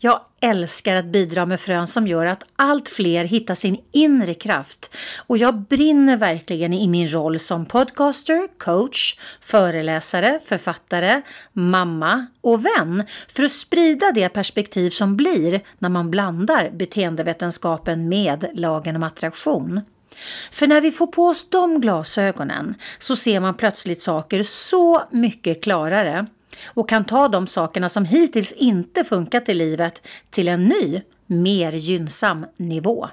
Jag älskar att bidra med frön som gör att allt fler hittar sin inre kraft och jag brinner verkligen i min roll som podcaster, coach, föreläsare, författare, mamma och vän för att sprida det perspektiv som blir när man blandar beteendevetenskapen med lagen om attraktion. För när vi får på oss de glasögonen så ser man plötsligt saker så mycket klarare och kan ta de sakerna som hittills inte funkat i livet till en ny, mer gynnsam nivå.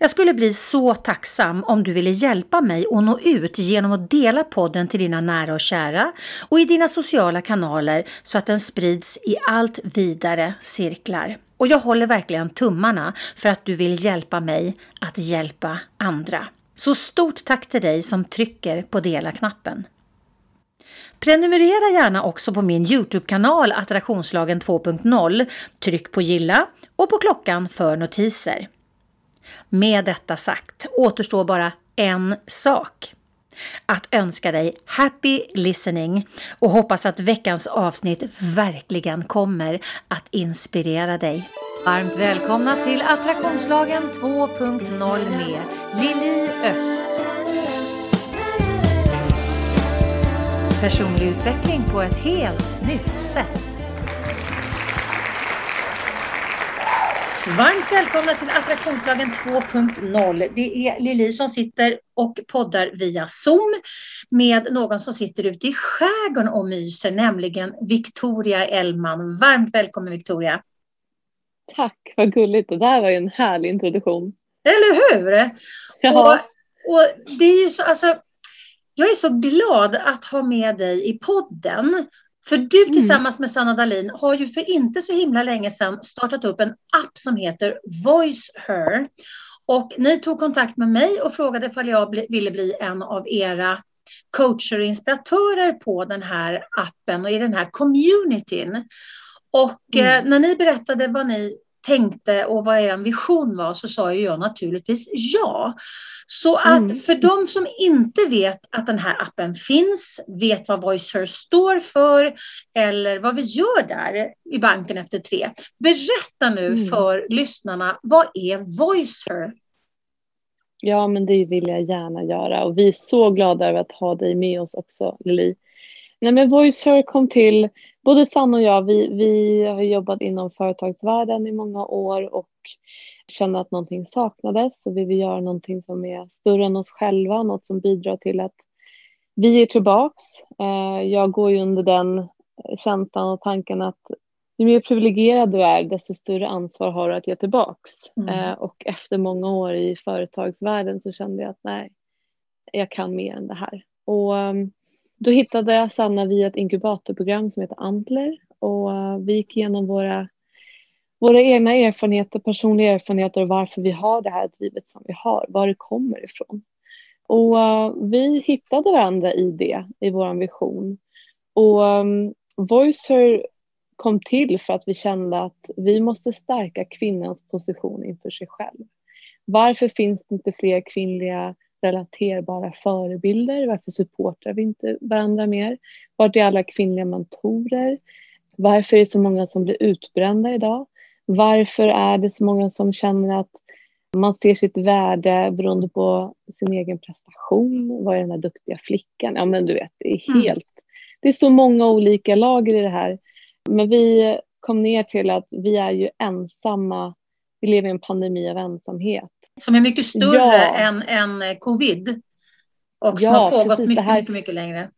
Jag skulle bli så tacksam om du ville hjälpa mig att nå ut genom att dela podden till dina nära och kära och i dina sociala kanaler så att den sprids i allt vidare cirklar. Och jag håller verkligen tummarna för att du vill hjälpa mig att hjälpa andra. Så stort tack till dig som trycker på dela-knappen. Prenumerera gärna också på min Youtube-kanal Attraktionslagen 2.0. Tryck på gilla och på klockan för notiser. Med detta sagt återstår bara en sak. Att önska dig happy listening och hoppas att veckans avsnitt verkligen kommer att inspirera dig. Varmt välkomna till Attraktionslagen 2.0 med Lili Öst. Personlig utveckling på ett helt nytt sätt. Varmt välkomna till Attraktionslagen 2.0. Det är Lili som sitter och poddar via Zoom med någon som sitter ute i skärgården och myser, nämligen Victoria Ellman. Varmt välkommen Victoria. Tack, vad gulligt. Det där var ju en härlig introduktion. Eller hur? Ja. Och, och det är ju så, alltså, jag är så glad att ha med dig i podden. För du mm. tillsammans med Sanna Dahlin har ju för inte så himla länge sedan startat upp en app som heter Voice Her. Och ni tog kontakt med mig och frågade ifall jag ville bli en av era coacher och inspiratörer på den här appen och i den här communityn. Och mm. eh, när ni berättade vad ni tänkte och vad er vision var så sa ju jag naturligtvis ja. Så att mm. för de som inte vet att den här appen finns, vet vad VoiceHer står för eller vad vi gör där i banken efter tre. Berätta nu mm. för lyssnarna, vad är VoiceHer? Ja, men det vill jag gärna göra och vi är så glada över att ha dig med oss också, Lili. Nej, men VoiceHer kom till, både Sanna och jag, vi, vi har jobbat inom företagsvärlden i många år och kände att någonting saknades och vi vill göra någonting som är större än oss själva, något som bidrar till att vi är tillbaks. Eh, jag går ju under den känslan och tanken att ju mer privilegierad du är, desto större ansvar har du att ge tillbaks. Mm. Eh, och efter många år i företagsvärlden så kände jag att nej, jag kan mer än det här. Och ehm, då hittade jag Sanna via ett inkubatorprogram som heter Antler och eh, vi gick igenom våra våra egna erfarenheter, personliga erfarenheter och varför vi har det här drivet som vi har, var det kommer ifrån. Och eh, vi hittade varandra i det, i vår vision. Och um, Voicer kom till för att vi kände att vi måste stärka kvinnans position inför sig själv. Varför finns det inte fler kvinnliga relaterbara förebilder? Varför supportar vi inte varandra mer? Vart är alla kvinnliga mentorer? Varför är det så många som blir utbrända idag? Varför är det så många som känner att man ser sitt värde beroende på sin egen prestation? Vad är den här duktiga flickan? Ja, men du vet, det är mm. helt... Mm. Det är så många olika lager i det här. Men vi kom ner till att vi är ju ensamma. Vi lever i en pandemi av ensamhet. Som är mycket större ja. än, än covid. Och som ja, har pågått mycket, här, mycket, mycket längre.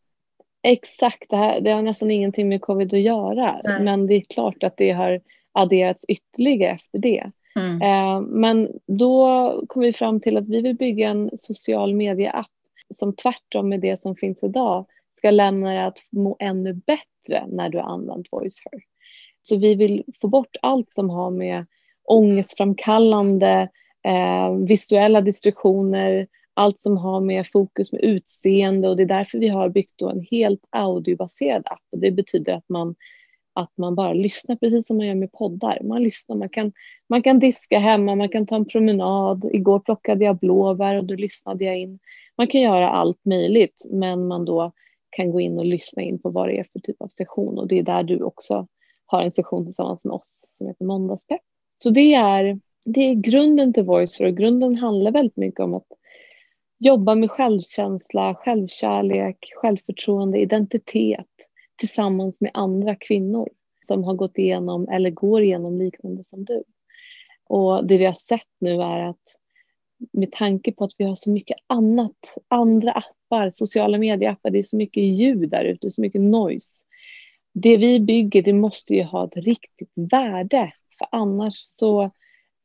Exakt, det, här, det har nästan ingenting med covid att göra. Nej. Men det är klart att det har adderats ytterligare efter det. Mm. Eh, men då kom vi fram till att vi vill bygga en social media-app som tvärtom med det som finns idag ska lämna dig att må ännu bättre när du har använt VoiceHer. Så vi vill få bort allt som har med ångestframkallande, eh, visuella distraktioner, allt som har med fokus med utseende och det är därför vi har byggt då en helt audiobaserad app. Och det betyder att man, att man bara lyssnar precis som man gör med poddar. Man lyssnar, man kan, man kan diska hemma, man kan ta en promenad. Igår plockade jag blåbär och då lyssnade jag in. Man kan göra allt möjligt men man då kan gå in och lyssna in på vad det är för typ av session och det är där du också har en session tillsammans med oss som heter Måndagspepp. Så det är, det är grunden till Voicer och grunden handlar väldigt mycket om att jobba med självkänsla, självkärlek, självförtroende, identitet tillsammans med andra kvinnor som har gått igenom eller går igenom liknande som du. Och det vi har sett nu är att med tanke på att vi har så mycket annat, andra appar, sociala medieappar, det är så mycket ljud där ute, så mycket noise. Det vi bygger, det måste ju ha ett riktigt värde, för annars så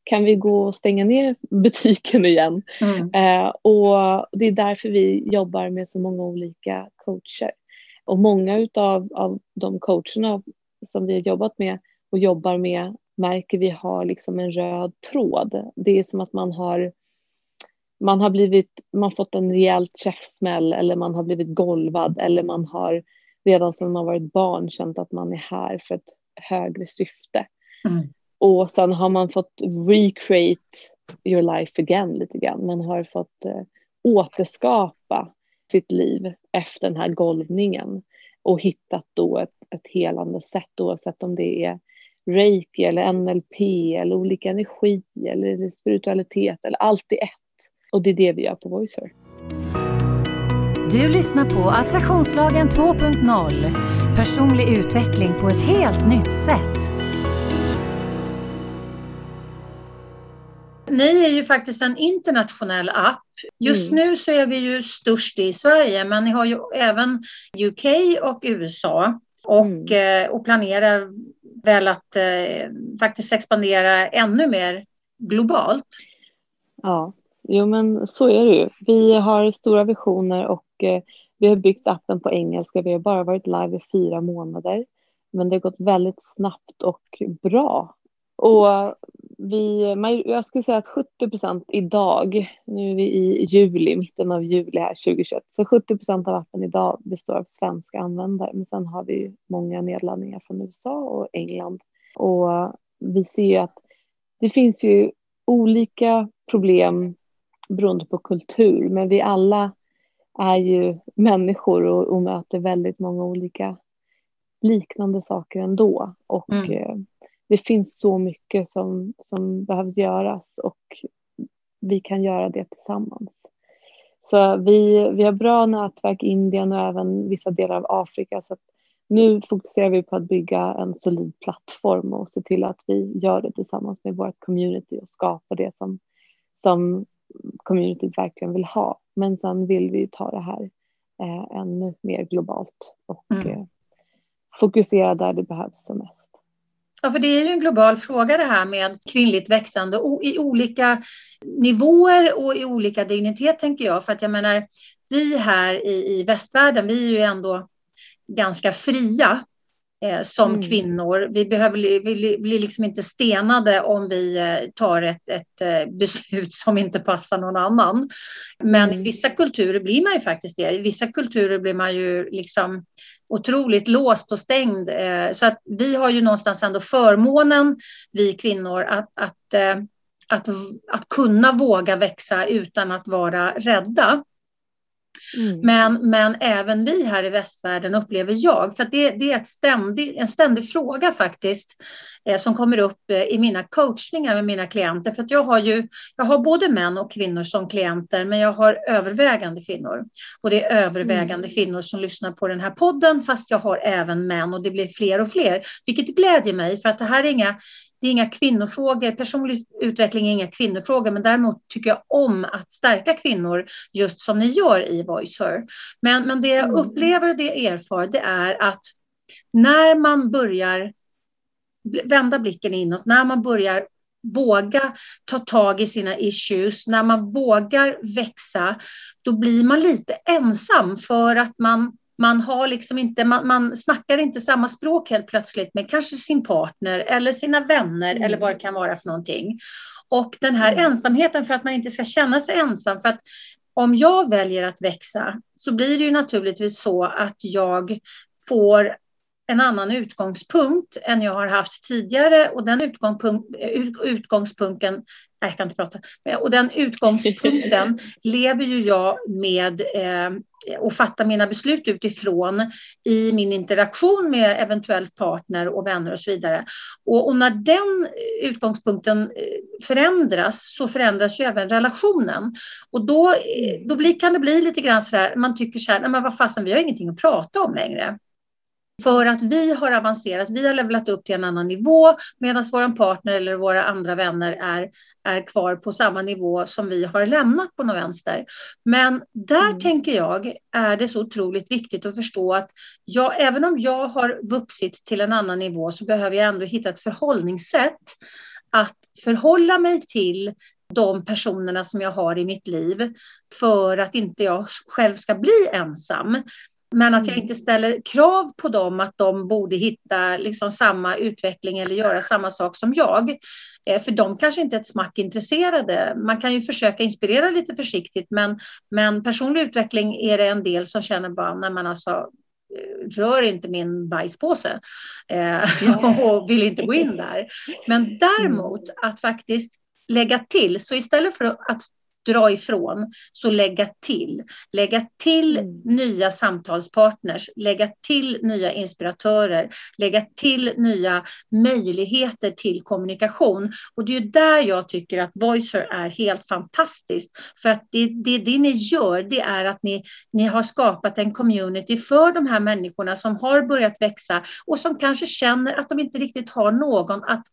kan vi gå och stänga ner butiken igen. Mm. Eh, och det är därför vi jobbar med så många olika coacher. Och många utav, av de coacherna som vi har jobbat med och jobbar med märker vi har liksom en röd tråd. Det är som att man har man har blivit, man fått en rejäl käftsmäll eller man har blivit golvad eller man har redan sedan man varit barn känt att man är här för ett högre syfte. Mm. Och sen har man fått recreate your life again lite grann. Man har fått eh, återskapa sitt liv efter den här golvningen och hittat då ett, ett helande sätt oavsett om det är reiki eller NLP eller olika energi eller spiritualitet eller allt i ett. Och det är det vi gör på Voicer. Du lyssnar på Attraktionslagen 2.0. Personlig utveckling på ett helt nytt sätt. Ni är ju faktiskt en internationell app. Just mm. nu så är vi ju störst i Sverige, men ni har ju även UK och USA och, mm. Eh, och planerar väl att eh, faktiskt expandera ännu mer globalt. Ja, jo men så är det ju. Vi har stora visioner och eh, vi har byggt appen på engelska. Vi har bara varit live i fyra månader, men det har gått väldigt snabbt och bra. Och vi, jag skulle säga att 70 procent idag, nu är vi i juli, mitten av juli här 2021, så 70 procent av appen idag består av svenska användare. Men sen har vi många nedladdningar från USA och England. Och vi ser ju att det finns ju olika problem beroende på kultur, men vi alla är ju människor och, och möter väldigt många olika liknande saker ändå. Och mm. Det finns så mycket som, som behövs göras och vi kan göra det tillsammans. Så vi, vi har bra nätverk i Indien och även vissa delar av Afrika. Så nu fokuserar vi på att bygga en solid plattform och se till att vi gör det tillsammans med vårt community och skapar det som, som communityt verkligen vill ha. Men sen vill vi ta det här eh, ännu mer globalt och mm. eh, fokusera där det behövs som mest. Ja, för det är ju en global fråga det här med kvinnligt växande i olika nivåer och i olika dignitet tänker jag. För att jag menar, vi här i, i västvärlden, vi är ju ändå ganska fria eh, som mm. kvinnor. Vi behöver vi blir liksom inte stenade om vi eh, tar ett, ett eh, beslut som inte passar någon annan. Men mm. i vissa kulturer blir man ju faktiskt det. I vissa kulturer blir man ju liksom otroligt låst och stängd. Eh, så att vi har ju någonstans ändå förmånen, vi kvinnor, att, att, att, att kunna våga växa utan att vara rädda. Mm. Men, men även vi här i västvärlden upplever jag, för det, det, är ett ständig, en ständig fråga faktiskt, eh, som kommer upp eh, i mina coachningar med mina klienter. För att jag har ju, jag har både män och kvinnor som klienter, men jag har övervägande kvinnor. Och det är övervägande mm. kvinnor som lyssnar på den här podden, fast jag har även män och det blir fler och fler, vilket glädjer mig, för att det här är inga det är inga kvinnofrågor, personlig utveckling är inga kvinnofrågor, men däremot tycker jag om att stärka kvinnor just som ni gör i Voice Her. Men, men det jag mm. upplever och det jag erfar, det är att när man börjar vända blicken inåt, när man börjar våga ta tag i sina issues, när man vågar växa, då blir man lite ensam för att man man, har liksom inte, man, man snackar inte samma språk helt plötsligt med kanske sin partner eller sina vänner mm. eller vad det kan vara för någonting. Och den här mm. ensamheten för att man inte ska känna sig ensam, för att om jag väljer att växa så blir det ju naturligtvis så att jag får en annan utgångspunkt än jag har haft tidigare och den utgångspunkt, utgångspunkten jag kan inte prata. Och den utgångspunkten lever ju jag med eh, och fattar mina beslut utifrån i min interaktion med eventuellt partner och vänner och så vidare. Och, och när den utgångspunkten eh, förändras så förändras ju även relationen. Och då, eh, då blir, kan det bli lite grann så där, man tycker så här, nej men vad fasen, vi har ingenting att prata om längre. För att vi har avancerat, vi har levlat upp till en annan nivå medan vår partner eller våra andra vänner är, är kvar på samma nivå som vi har lämnat på något vänster. Men där mm. tänker jag är det så otroligt viktigt att förstå att jag, även om jag har vuxit till en annan nivå så behöver jag ändå hitta ett förhållningssätt att förhålla mig till de personerna som jag har i mitt liv för att inte jag själv ska bli ensam. Men att jag mm. inte ställer krav på dem att de borde hitta liksom samma utveckling eller göra samma sak som jag. Eh, för de kanske inte är ett smack intresserade. Man kan ju försöka inspirera lite försiktigt men, men personlig utveckling är det en del som känner bara, när man alltså eh, rör inte min bajspåse eh, och vill inte gå in där. Men däremot att faktiskt lägga till, så istället för att dra ifrån, så lägga till. Lägga till mm. nya samtalspartners, lägga till nya inspiratörer, lägga till nya möjligheter till kommunikation. Och det är där jag tycker att Voicer är helt fantastiskt. För att det, det, det ni gör, det är att ni, ni har skapat en community för de här människorna som har börjat växa och som kanske känner att de inte riktigt har någon att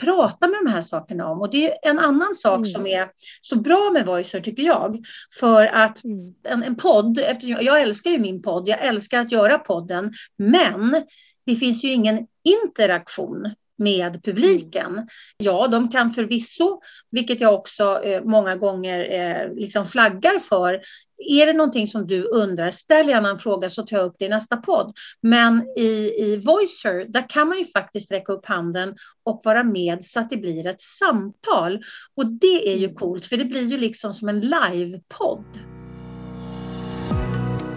prata med de här sakerna om. Och det är en annan sak mm. som är så bra med Voicer tycker jag. För att mm. en, en podd, eftersom jag, jag älskar ju min podd, jag älskar att göra podden, men det finns ju ingen interaktion med publiken. Mm. Ja, de kan förvisso, vilket jag också eh, många gånger eh, liksom flaggar för, är det någonting som du undrar, ställ gärna en fråga så tar jag upp det i nästa podd. Men i, i Voicer, där kan man ju faktiskt räcka upp handen och vara med så att det blir ett samtal. Och det är ju mm. coolt, för det blir ju liksom som en livepodd.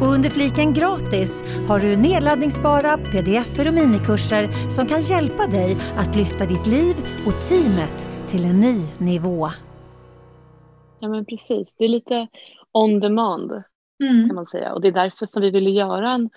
Och under fliken gratis har du nedladdningsbara pdf och minikurser som kan hjälpa dig att lyfta ditt liv och teamet till en ny nivå. Ja men precis, det är lite on demand mm. kan man säga och det är därför som vi ville göra en,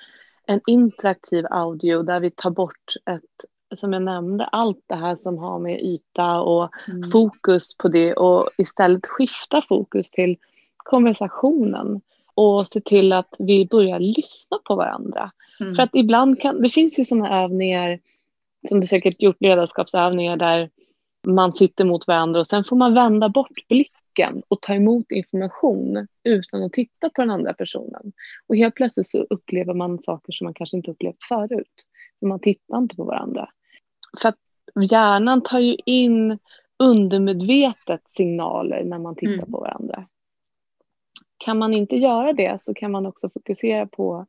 en interaktiv audio där vi tar bort ett, som jag nämnde, allt det här som har med yta och mm. fokus på det och istället skifta fokus till konversationen och se till att vi börjar lyssna på varandra. Mm. För att ibland kan, det finns ju sådana övningar, som du säkert gjort ledarskapsövningar där man sitter mot varandra och sen får man vända bort blicken och ta emot information utan att titta på den andra personen. Och helt plötsligt så upplever man saker som man kanske inte upplevt förut. För man tittar inte på varandra. För att hjärnan tar ju in undermedvetet signaler när man tittar mm. på varandra kan man inte göra det så kan man också fokusera på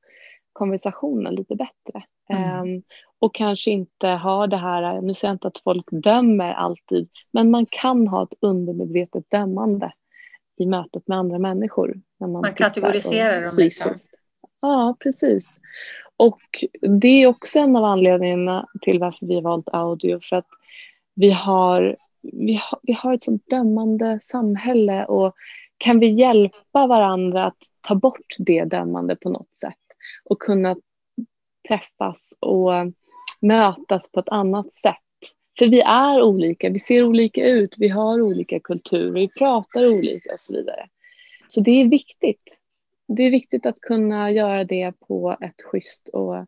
konversationen lite bättre. Mm. Um, och kanske inte ha det här, nu säger jag inte att folk dömer alltid, men man kan ha ett undermedvetet dömande i mötet med andra människor. När man, man kategoriserar dem liksom. Ja, precis. Och det är också en av anledningarna till varför vi har valt audio, för att vi har, vi har, vi har ett sånt dömande samhälle och kan vi hjälpa varandra att ta bort det dömande på något sätt och kunna träffas och mötas på ett annat sätt. För vi är olika, vi ser olika ut, vi har olika kulturer, vi pratar olika och så vidare. Så det är viktigt. Det är viktigt att kunna göra det på ett schysst och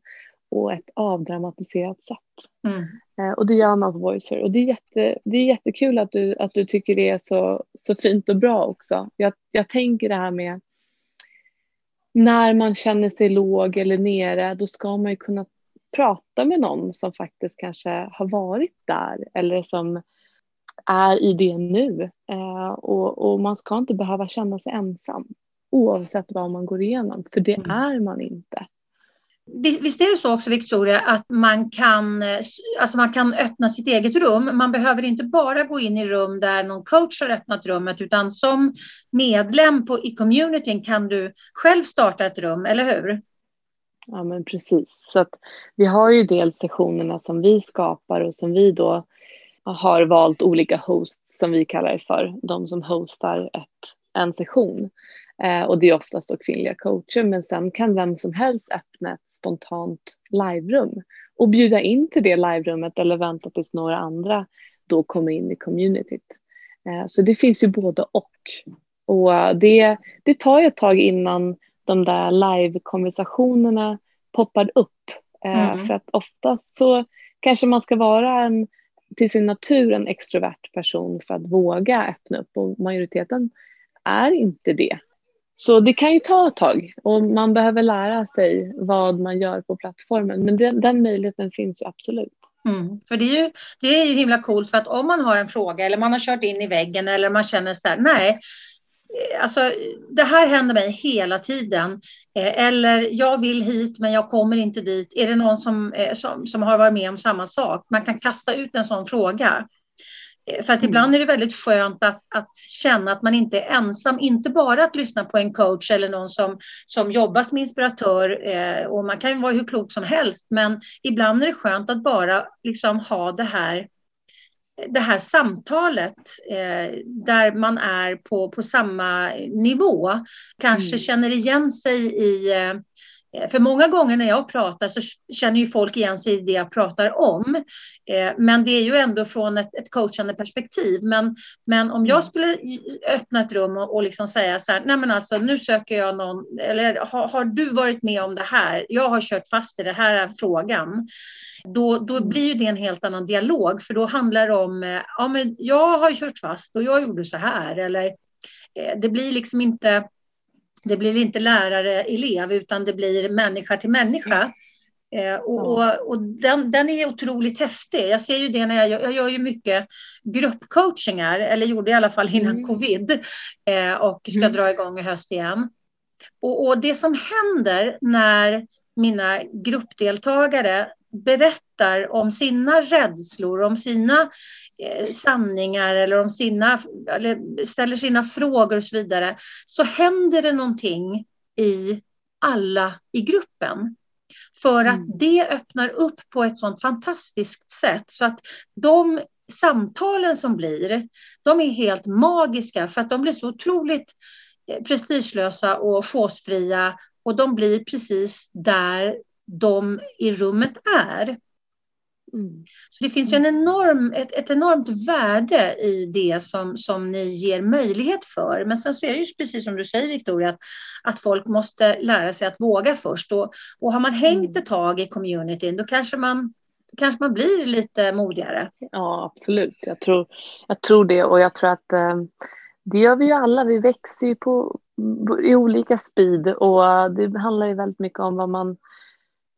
och ett avdramatiserat sätt. Mm. Eh, och det gör man på Voicer. Och det är, jätte, det är jättekul att du, att du tycker det är så, så fint och bra också. Jag, jag tänker det här med när man känner sig låg eller nere, då ska man ju kunna prata med någon som faktiskt kanske har varit där eller som är i det nu. Eh, och, och, man ska inte behöva känna sig ensam oavsett vad man går igenom, för det mm. är man inte. Visst är det så också Victoria att man kan, eh, alltså man kan öppna sitt eget rum. Man behöver inte bara gå in i rum där någon coach har öppnat rummet utan som medlem på, i communityn kan du själv starta ett rum, eller hur? Ja men precis. Så att vi har ju dels sessionerna som vi skapar och som vi då har valt olika hosts som vi kallar det för. De som hostar ett, en session. Eh, och det är oftast då kvinnliga coacher men sen kan vem som helst öppna ett spontant liverum och bjuda in till det liverummet eller vänta tills några andra då kommer in i communityt. Eh, så det finns ju både och. Och det, det tar ju ett tag innan de där live-konversationerna poppar upp. Eh, mm. För att oftast så kanske man ska vara en, till sin natur en extrovert person för att våga öppna upp och majoriteten är inte det. Så det kan ju ta ett tag och man behöver lära sig vad man gör på plattformen. Men den, den möjligheten finns ju absolut. Mm. För det är, ju, det är ju himla coolt för att om man har en fråga eller man har kört in i väggen eller man känner så här, nej, eh, alltså det här händer mig hela tiden. Eh, eller jag vill hit men jag kommer inte dit. Är det någon som, eh, som, som har varit med om samma sak? Man kan kasta ut en sån fråga. För att ibland är det väldigt skönt att, att, känna att man inte är ensam, inte bara att lyssna på en coach eller någon som, som jobbar som inspiratör eh, och man kan ju vara hur klok som helst, men ibland är det skönt att bara liksom ha det här det här samtalet eh, där man är på, på samma nivå, kanske mm. känner igen sig i eh, Eh, för många gånger när jag pratar så känner ju folk igen sig i det jag pratar om. Eh, men det är ju ändå från ett, ett coachande perspektiv. Men, men om jag mm. skulle öppna ett rum och, och liksom säga så här, nej men alltså nu söker jag någon, eller har, har du varit med om det här? Jag har kört fast i det här är frågan. Då, då mm. blir det en helt annan dialog, för då handlar det om, eh, ja men jag har kört fast och jag gjorde så här, eller det blir liksom inte det blir inte lärare-elev utan det blir människa till människa. Eh, och, och, och den, den, är otroligt häftig. Jag ser ju det när jag gör, jag gör ju mycket gruppcoachingar, eller gjorde i alla fall innan mm. covid, eh, och ska mm. dra igång i höst igen. Och, och, det som händer när mina gruppdeltagare berättar om sina rädslor, om sina eh, sanningar eller om sina, eller ställer sina frågor och så vidare, så händer det någonting i alla i gruppen. För att mm. det öppnar upp på ett sådant fantastiskt sätt så att de samtalen som blir, de är helt magiska för att de blir så otroligt eh, prestigelösa och chosefria och de blir precis där de i rummet är. Mm. Så det finns ju en enorm, ett, ett, enormt värde i det som, som ni ger möjlighet för. Men sen så är det ju precis som du säger Victoria, att, att folk måste lära sig att våga först. Och, och har man hängt mm. ett tag i communityn, då kanske man kanske man blir lite modigare. Ja, absolut. Jag tror, jag tror det och jag tror att eh, det gör vi ju alla. Vi växer ju på, i olika speed och det handlar ju väldigt mycket om vad man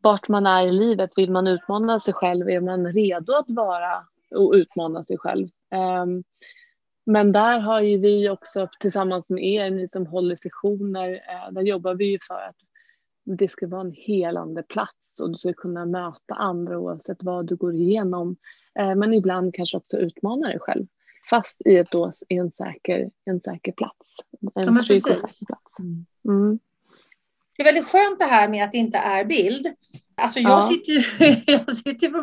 vart man är i livet. Vill man utmana sig själv? Är man redo att vara och utmana sig själv? Um, men där har ju vi också tillsammans med er, ni som håller sessioner, uh, där jobbar vi ju för att det ska vara en helande plats och du ska kunna möta andra oavsett vad du går igenom. Uh, men ibland kanske också utmana dig själv. Fast i, ett då, i en, säker, en säker plats. En ja, trygg och säker plats. Mm. Det är väldigt skönt det här med att det inte är bild. Alltså jag ja. sitter ju jag sitter på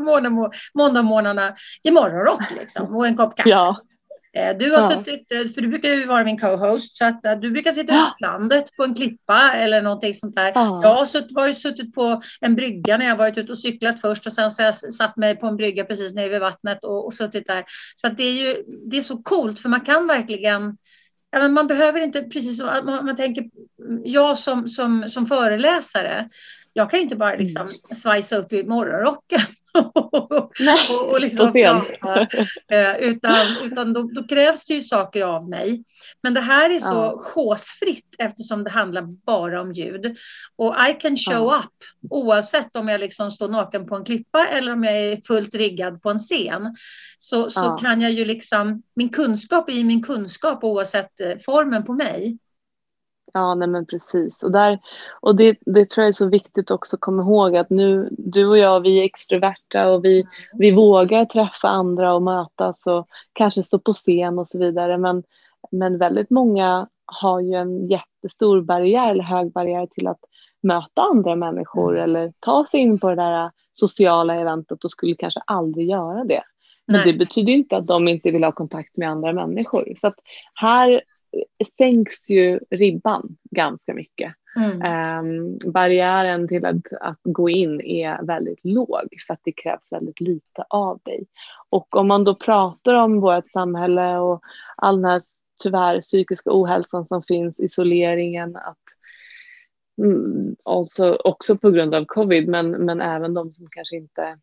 måndagmorgnarna i morgonrock liksom, och en kopp kaffe. Ja. Eh, du har ja. suttit, eh, för du brukar ju vara min co-host, så att eh, du brukar sitta ja. landet på en klippa eller någonting sånt där. Ja. Jag har suttit, varit, suttit på en brygga när jag varit ute och cyklat först och sen så har jag satt mig på en brygga precis nere vid vattnet och, och suttit där. Så att det är ju det är så coolt för man kan verkligen ja, men man behöver inte, precis som man, man tänker, jag som, som, som föreläsare, jag kan inte bara liksom mm. svajsa upp i morgonrocken. och, och liksom prata. Eh, utan utan då, då, krävs det ju saker av mig. Men det här är så ja. chosefritt eftersom det handlar bara om ljud. Och I can show ja. up oavsett om jag liksom står naken på en klippa eller om jag är fullt riggad på en scen. Så, så ja. kan jag ju liksom, min kunskap är ju min kunskap oavsett eh, formen på mig. Ja, nej men precis. Och, där, och det, det tror jag är så viktigt också att komma ihåg att nu, du och jag, vi är extroverta och vi, vi vågar träffa andra och mötas och kanske stå på scen och så vidare. Men, men väldigt många har ju en jättestor barriär eller hög barriär till att möta andra människor mm. eller ta sig in på det där sociala eventet och skulle kanske aldrig göra det. Men det betyder inte att de inte vill ha kontakt med andra människor. Så att här sänks ju ribban ganska mycket. Mm. Um, barriären till att, att gå in är väldigt låg för att det krävs väldigt lite av dig. Och om man då pratar om vårt samhälle och all den här tyvärr psykiska ohälsan som finns, isoleringen, att mm, alltså också på grund av covid, men, men även de som kanske inte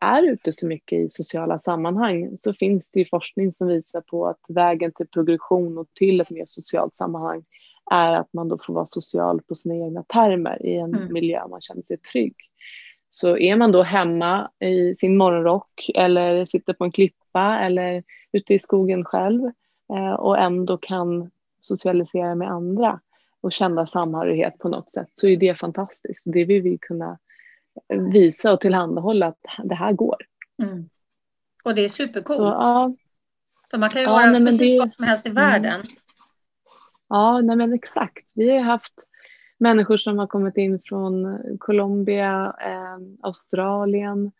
är ute så mycket i sociala sammanhang så finns det forskning som visar på att vägen till progression och till ett mer socialt sammanhang är att man då får vara social på sina egna termer i en mm. miljö man känner sig trygg. Så är man då hemma i sin morgonrock eller sitter på en klippa eller ute i skogen själv eh, och ändå kan socialisera med andra och känna samhörighet på något sätt så är det fantastiskt. Det vill vi kunna visa och tillhandahålla att det här går. Mm. Och det är supercoolt. Så, ja. För man kan ju ja, vara nej, precis det... vad som helst i mm. världen. Ja, nej men exakt. Vi har haft människor som har kommit in från Colombia, eh, Australien.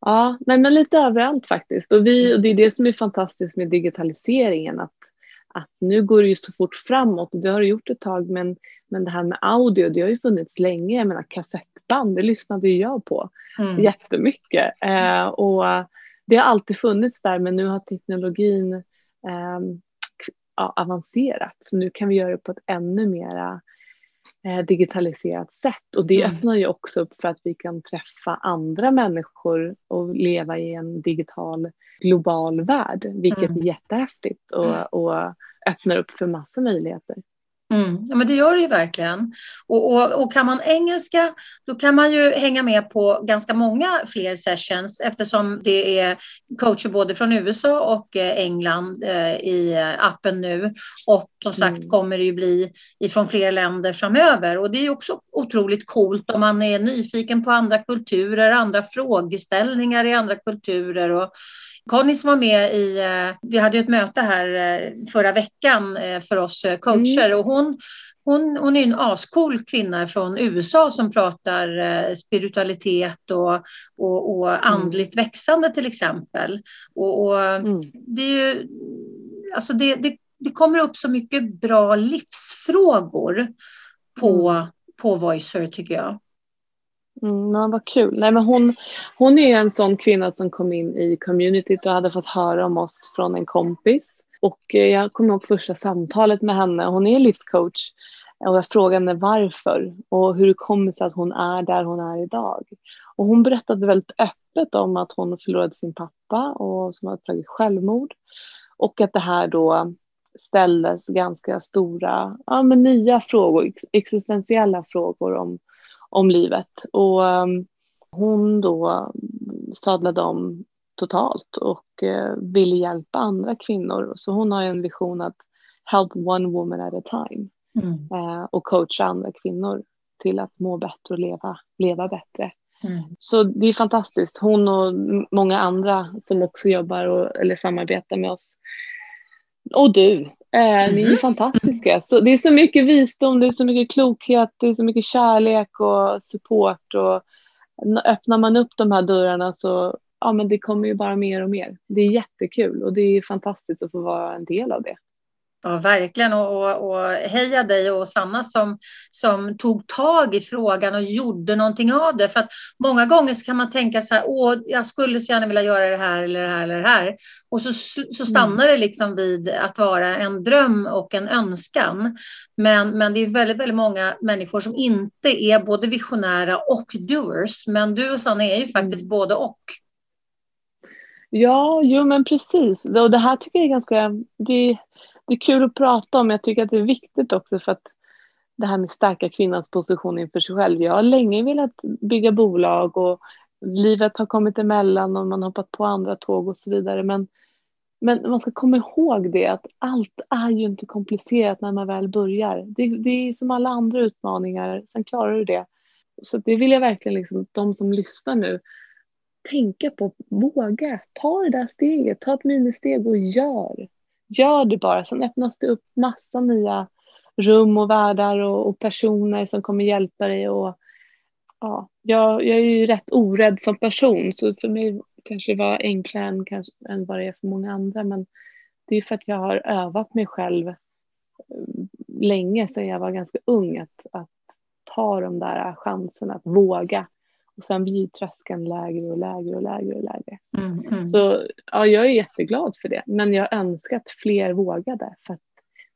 Ja, nej, men lite överallt faktiskt. Och, vi, och det är det som är fantastiskt med digitaliseringen. Att, att nu går det ju så fort framåt och det har det gjort ett tag men, men det här med audio det har ju funnits länge. Jag menar kassett band, det lyssnade jag på mm. jättemycket. Eh, och det har alltid funnits där men nu har teknologin eh, avancerat så nu kan vi göra det på ett ännu mera digitaliserat sätt och det mm. öppnar ju också upp för att vi kan träffa andra människor och leva i en digital global värld vilket mm. är jättehäftigt och, och öppnar upp för massa möjligheter. Mm. Ja, men det gör det ju verkligen. Och, och, och, kan man engelska då kan man ju hänga med på ganska många fler sessions eftersom det är coacher både från USA och eh, England eh, i appen nu. Och som sagt mm. kommer det ju bli ifrån fler länder framöver. Och det är ju också otroligt coolt om man är nyfiken på andra kulturer, andra frågeställningar i andra kulturer. Och, Conny som var med i, eh, vi hade ett möte här eh, förra veckan eh, för oss coacher mm. och hon, hon, hon är en ascool kvinna från USA som pratar spiritualitet och, och, och mm. andligt mm. växande till exempel. Och, och mm. det, är ju, alltså det, det, det, kommer upp så mycket bra livsfrågor på, mm. på Voicer tycker jag. Mm, ja, vad kul. Nej, men hon, hon är en sån kvinna som kom in i communityt och hade fått höra om oss från en kompis. Och eh, jag kommer ihåg första samtalet med henne. Hon är livscoach. Och jag frågade henne varför och hur det kommer sig att hon är där hon är idag. Och hon berättade väldigt öppet om att hon förlorade sin pappa och som hade tagit självmord. Och att det här då ställdes ganska stora, ja men nya frågor, existentiella frågor om om livet. Och um, hon då sadlade om totalt och uh, ville hjälpa andra kvinnor. Så hon har en vision att help one woman at a time mm. uh, och coacha andra kvinnor till att må bättre och leva, leva bättre. Mm. Så det är fantastiskt. Hon och många andra som också jobbar och, eller samarbetar med oss. Och du, Eh, ni är mm. fantastiska. Så det är så mycket visdom, det är så mycket klokhet, det är så mycket kärlek och support. Och öppnar man upp de här dörrarna så ja, men det kommer ju bara mer och mer. Det är jättekul och det är fantastiskt att få vara en del av det. Ja, verkligen. Och, och, och heja dig och Sanna som, som tog tag i frågan och gjorde någonting av det. För att många gånger så kan man tänka så här, åh, jag skulle så gärna vilja göra det här eller det här eller det här. Och så, så stannar mm. det liksom vid att vara en dröm och en önskan. Men, men det är väldigt, väldigt många människor som inte är både visionära och doers. Men du och Sanna är ju faktiskt mm. både och. Ja, jo men precis. Och det här tycker jag är ganska, det, det är kul att prata om. Jag tycker att det är viktigt också för att det här med stärka kvinnans position inför sig själv. Jag har länge velat bygga bolag och livet har kommit emellan och man har hoppat på andra tåg och så vidare. Men, men man ska komma ihåg det att allt är ju inte komplicerat när man väl börjar. Det, det är som alla andra utmaningar, sen klarar du det. Så det vill jag verkligen, liksom, de som lyssnar nu, tänka på, våga, ta det där steget, ta ett ministeg och gör. Gör det bara, sen öppnas det upp massa nya rum och världar och, och personer som kommer hjälpa dig. Och, ja, jag, jag är ju rätt orädd som person så för mig kanske det var enklare än, kanske, än vad det är för många andra men det är för att jag har övat mig själv eh, länge sedan jag var ganska ung att, att ta de där chanserna, att våga. Och sen blir tröskeln lägre och lägre och lägre och lägre. Mm, mm. Så ja, jag är jätteglad för det. Men jag önskar att fler vågade. För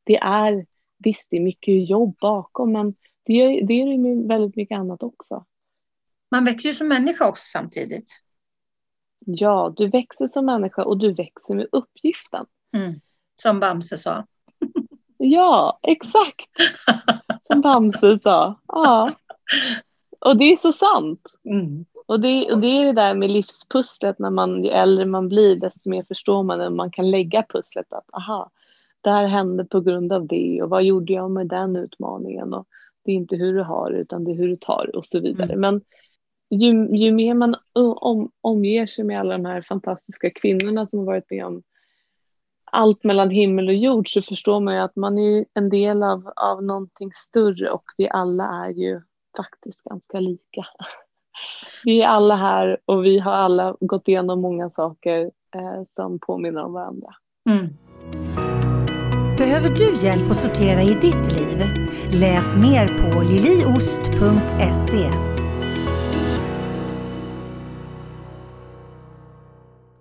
det är, visst det är mycket jobb bakom men det är, det är väldigt mycket annat också. Man växer ju som människa också samtidigt. Ja, du växer som människa och du växer med uppgiften. Mm. Som Bamse sa. ja, exakt. Som Bamse sa. Ja. Och det är så sant. Mm. Och, det, och det är det där med livspusslet, när man, ju äldre man blir desto mer förstår man när man kan lägga pusslet att aha, det här hände på grund av det och vad gjorde jag med den utmaningen och det är inte hur du har utan det är hur du tar och så vidare. Mm. Men ju, ju mer man om, omger sig med alla de här fantastiska kvinnorna som har varit med om allt mellan himmel och jord så förstår man ju att man är en del av, av någonting större och vi alla är ju faktiskt ganska lika. Vi är alla här och vi har alla gått igenom många saker eh, som påminner om varandra. Mm. Behöver du hjälp att sortera i ditt liv? Läs mer på liliost.se.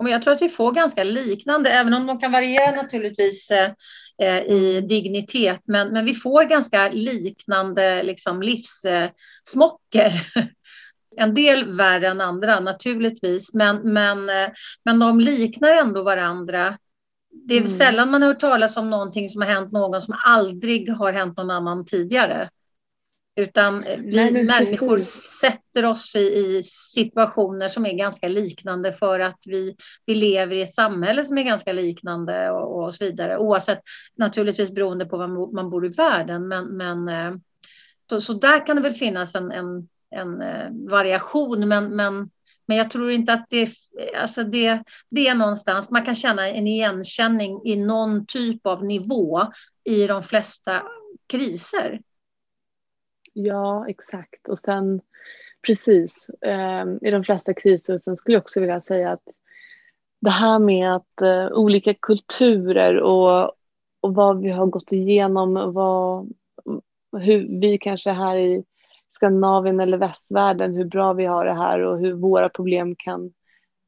jag tror att vi får ganska liknande, även om de kan variera naturligtvis eh, i dignitet, men, men vi får ganska liknande liksom, livssmocker. En del värre än andra naturligtvis, men, men, eh, men de liknar ändå varandra. Det är mm. sällan man har hört talas om någonting som har hänt någon som aldrig har hänt någon annan tidigare. Utan vi människor precis. sätter oss i, i, situationer som är ganska liknande för att vi, vi lever i ett samhälle som är ganska liknande och, och så vidare. Oavsett naturligtvis beroende på var man bor i världen. Men, men, eh, så, så där kan det väl finnas en, en, en eh, variation. Men, men, men jag tror inte att det, alltså det, det är någonstans, man kan känna en igenkänning i någon typ av nivå i de flesta kriser. Ja, exakt. Och sen precis, eh, i de flesta kriser, sen skulle jag också vilja säga att det här med att eh, olika kulturer och, och vad vi har gått igenom, vad, hur vi kanske här i Skandinavien eller västvärlden, hur bra vi har det här och hur våra problem kan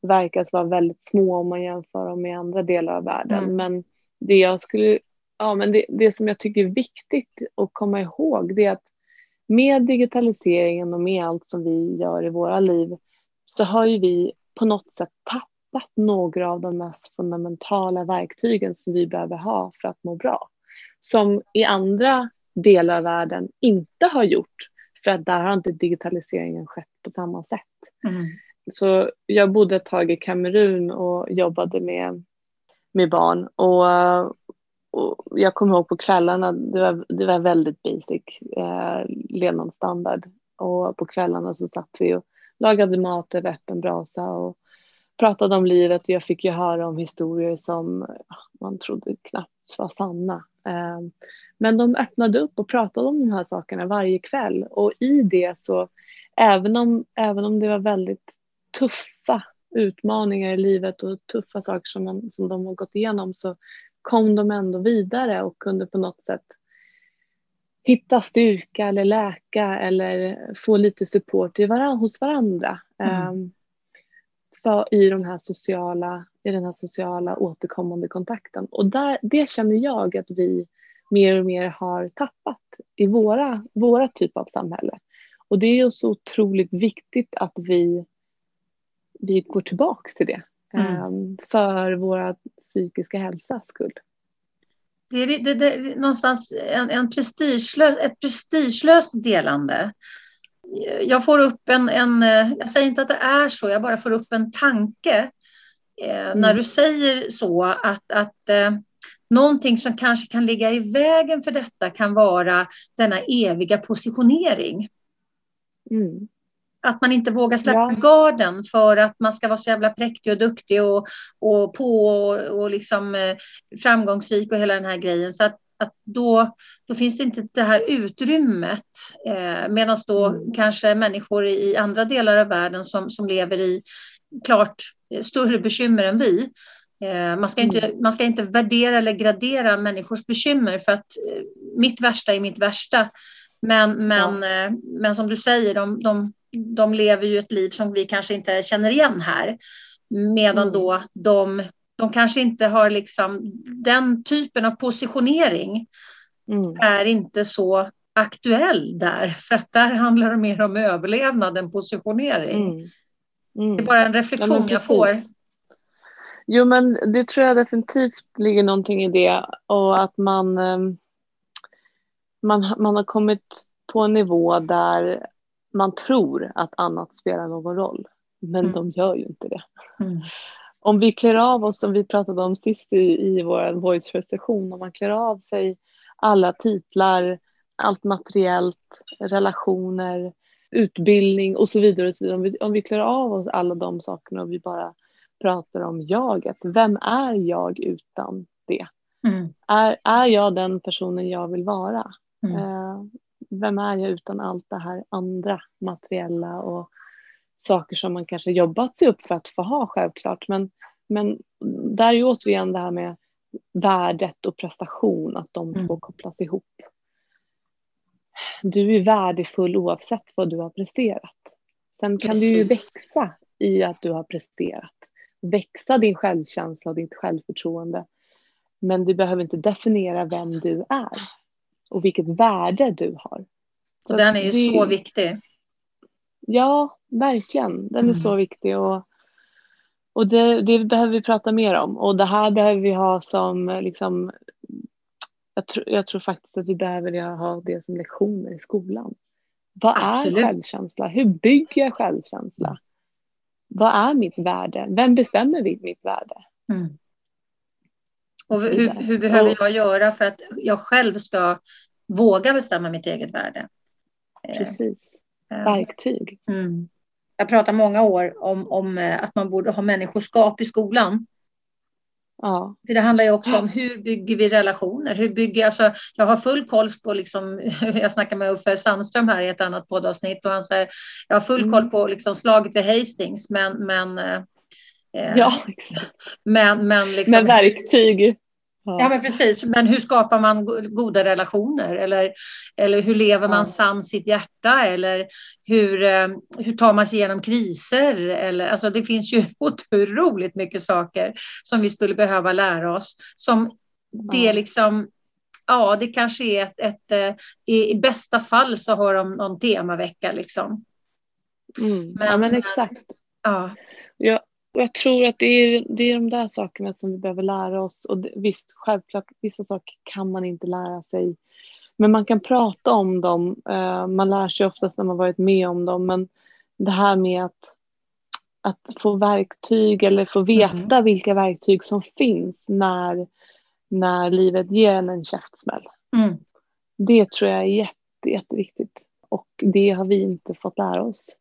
verkas vara väldigt små om man jämför dem med andra delar av världen. Mm. Men det jag skulle, ja men det, det som jag tycker är viktigt att komma ihåg det är att med digitaliseringen och med allt som vi gör i våra liv så har ju vi på något sätt tappat några av de mest fundamentala verktygen som vi behöver ha för att må bra. Som i andra delar av världen inte har gjort för att där har inte digitaliseringen skett på samma sätt. Mm. Så jag bodde ett tag i Kamerun och jobbade med, med barn och och jag kommer ihåg på kvällarna, det var, det var väldigt basic eh, levnadsstandard. Och på kvällarna så satt vi och lagade mat över öppen brasa och pratade om livet och jag fick ju höra om historier som man trodde knappt var sanna. Eh, men de öppnade upp och pratade om de här sakerna varje kväll och i det så även om, även om det var väldigt tuffa utmaningar i livet och tuffa saker som, man, som de har gått igenom så kom de ändå vidare och kunde på något sätt hitta styrka eller läka eller få lite support i varann, hos varandra. Mm. Um, för, i, de här sociala, I den här sociala återkommande kontakten. Och där, det känner jag att vi mer och mer har tappat i våra, våra typ av samhälle. Och det är så otroligt viktigt att vi, vi går tillbaks till det. Mm. Um, för våra psykiska hälsas skull. Det är, det, det, någonstans en, en prestigelös, ett prestigelöst delande. Jag får upp en, en, jag säger inte att det är så, jag bara får upp en tanke eh, mm. när du säger så att, att eh, någonting som kanske kan ligga i vägen för detta kan vara denna eviga positionering. Mm. Att man inte vågar släppa ja. garden för att man ska vara så jävla präktig och duktig och, och på och, och liksom eh, framgångsrik och hela den här grejen. Så att, att då, då finns det inte det här utrymmet. Eh, Medan då mm. kanske människor i, andra delar av världen som, som lever i klart eh, större bekymmer än vi. Eh, man, ska inte, mm. man ska inte värdera eller gradera människors bekymmer för att mitt värsta är mitt värsta. Men, men, ja. Men som du säger, de, de, de lever ju ett liv som vi kanske inte känner igen här. Medan mm. då de, de kanske inte har liksom den typen av positionering mm. är inte så aktuell där. För att där handlar det mer om överlevnad än positionering. Mm. Mm. Det är bara en reflektion ja, jag får. Jo men det tror jag definitivt ligger någonting i det och att man, ehm, man, man har kommit på en nivå där man tror att annat spelar någon roll, men mm. de gör ju inte det. Mm. Om vi klär av oss, som vi pratade om sist i, i vår voice session om man klär av sig alla titlar, allt materiellt, relationer, utbildning och så vidare. Och så vidare. Om, vi, om vi klär av oss alla de sakerna och vi bara pratar om jaget, vem är jag utan det? Mm. Är, är jag den personen jag vill vara? Mm. Vem är jag utan allt det här andra materiella och saker som man kanske jobbat sig upp för att få ha självklart. Men, men där är återigen det här med värdet och prestation, att de mm. två kopplas ihop. Du är värdefull oavsett vad du har presterat. Sen kan Precis. du ju växa i att du har presterat. Växa din självkänsla och ditt självförtroende. Men du behöver inte definiera vem du är och vilket värde du har. Så den är ju det, så viktig. Ja, verkligen. Den mm. är så viktig och, och det, det, behöver vi prata mer om och det här behöver vi ha som liksom jag, tr jag tror faktiskt att vi behöver ha det som lektioner i skolan. Vad Absolut. är självkänsla? Hur bygger jag självkänsla? Vad är mitt värde? Vem bestämmer mitt värde? Mm. Och hur, hur behöver jag göra för att jag själv ska våga bestämma mitt eget värde? Eh, Precis. Eh, Verktyg. Mm. Jag pratar många år om, om eh, att man borde ha människoskap i skolan. Ja. För det handlar ju också om hur bygger vi relationer? Hur bygger, alltså, jag har full koll på, liksom, jag snackar med Uffe Sandström här i ett annat poddavsnitt och han säger, jag har full mm. koll på liksom, slaget vid Hastings men, men Ja, exakt. Men, men liksom, med verktyg. Ja. men precis. Men hur skapar man goda relationer? Eller, eller hur lever man ja. sann sitt hjärta? Eller hur, eh, hur tar man sig igenom kriser? Eller, alltså det finns ju otroligt mycket saker som vi skulle behöva lära oss. Som det liksom, ja det kanske är ett, ett, eh, i, bästa fall så har de någon temavecka liksom. Mm. Men, ja men exakt. Ja. Ja, och jag tror att det är, det är de där sakerna som vi behöver lära oss. Och det, visst, självklart, vissa saker kan man inte lära sig. Men man kan prata om dem. Uh, man lär sig oftast när man varit med om dem. Men det här med att, att få verktyg eller få veta mm. vilka verktyg som finns när, när livet ger en en käftsmäll. Mm. Det tror jag är jätte, jätteviktigt. Och det har vi inte fått lära oss.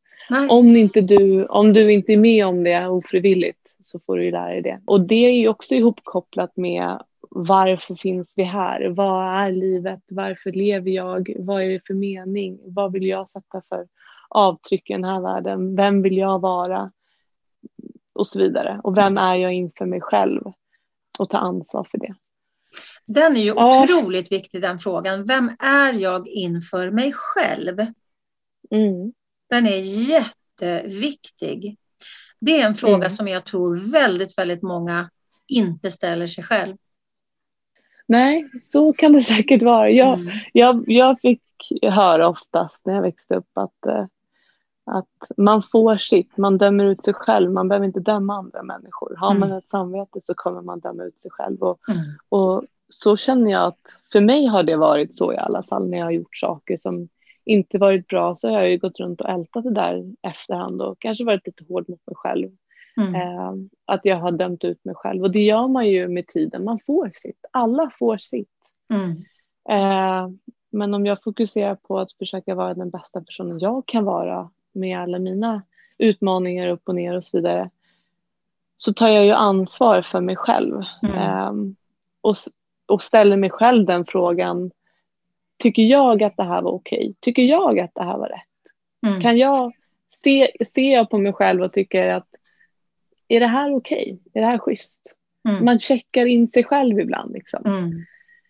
Om inte, du, om du inte är med om det ofrivilligt så får du lära dig det. Och det är ju också ihopkopplat med varför finns vi här? Vad är livet? Varför lever jag? Vad är det för mening? Vad vill jag sätta för avtryck i den här världen? Vem vill jag vara? Och så vidare. Och vem är jag inför mig själv? Och ta ansvar för det. Den är ju ja. otroligt viktig den frågan. Vem är jag inför mig själv? Mm. Den är jätteviktig. Det är en fråga mm. som jag tror väldigt, väldigt många inte ställer sig själv. Nej, så kan det säkert vara. Jag, mm. jag, jag fick höra oftast när jag växte upp att, eh, att man får sitt, man dömer ut sig själv, man behöver inte döma andra människor. Har mm. man ett samvete så kommer man döma ut sig själv. Och, mm. och så känner jag att för mig har det varit så i alla fall när jag har gjort saker som inte varit bra så har jag ju gått runt och ältat det där efterhand och kanske varit lite hård mot mig själv. Mm. Eh, att jag har dömt ut mig själv och det gör man ju med tiden. Man får sitt. Alla får sitt. Mm. Eh, men om jag fokuserar på att försöka vara den bästa personen jag kan vara med alla mina utmaningar upp och ner och så vidare så tar jag ju ansvar för mig själv mm. eh, och, och ställer mig själv den frågan Tycker jag att det här var okej? Okay? Tycker jag att det här var rätt? Mm. Kan jag se, ser jag på mig själv och tycker att är det här okej? Okay? Är det här schysst? Mm. Man checkar in sig själv ibland. Liksom. Mm.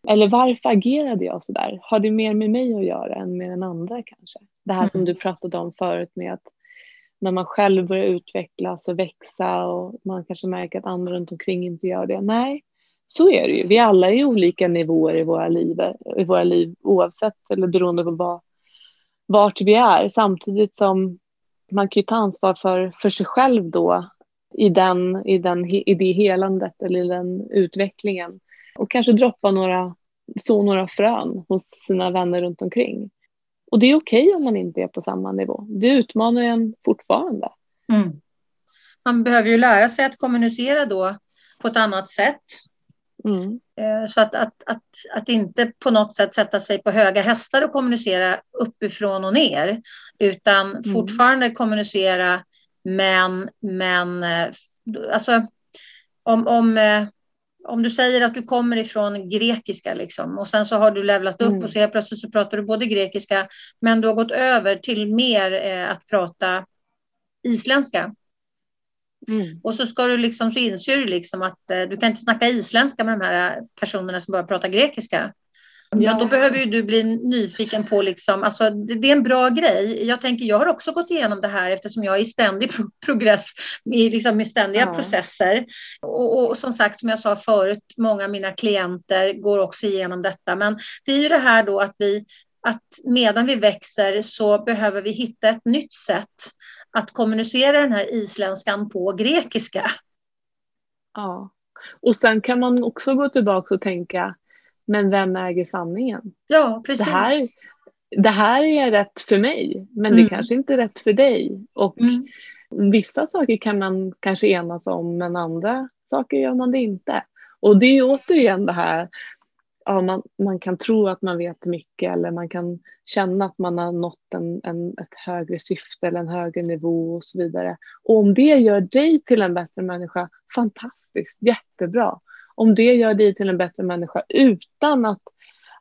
Eller varför agerade jag så där? Har det mer med mig att göra än med den andra kanske? Det här som mm. du pratade om förut med att när man själv börjar utvecklas och växa och man kanske märker att andra runt omkring inte gör det. Nej, så är det ju. Vi alla är olika nivåer i våra liv, i våra liv oavsett eller beroende på vad, vart vi är. Samtidigt som man kan ju ta ansvar för, för sig själv då i, den, i, den, i det helandet eller i den utvecklingen. Och kanske droppa några, så några frön hos sina vänner runt omkring. Och det är okej okay om man inte är på samma nivå. Det utmanar en fortfarande. Mm. Man behöver ju lära sig att kommunicera då på ett annat sätt Mm. Eh, så att, att, att, att inte på något sätt sätta sig på höga hästar och kommunicera uppifrån och ner, utan mm. fortfarande kommunicera, men, men eh, alltså, om, om, eh, om du säger att du kommer ifrån grekiska liksom, och sen så har du levlat upp mm. och så helt plötsligt så pratar du både grekiska, men du har gått över till mer eh, att prata isländska. Mm. Och så ska du liksom, så inser du liksom att eh, du kan inte snacka isländska med de här personerna som bara pratar grekiska. Ja. Men då behöver ju du bli nyfiken på, liksom, alltså, det, det, är en bra grej. Jag tänker, jag har också gått igenom det här eftersom jag är i ständig pro progress, i, liksom, i ständiga ja. processer. Och, och, som sagt, som jag sa förut, många av mina klienter går också igenom detta. Men det är ju det här då att vi, att medan vi växer så behöver vi hitta ett nytt sätt att kommunicera den här isländskan på grekiska. Ja, och sen kan man också gå tillbaka och tänka, men vem äger sanningen? Ja, precis. Det här, det här är rätt för mig, men mm. det kanske inte är rätt för dig. Och mm. vissa saker kan man kanske enas om, men andra saker gör man det inte. Och det är återigen det här ja, man, man kan tro att man vet mycket eller man kan känna att man har nått en, en, ett högre syfte eller en högre nivå och så vidare. Och om det gör dig till en bättre människa, fantastiskt, jättebra. Om det gör dig till en bättre människa utan att,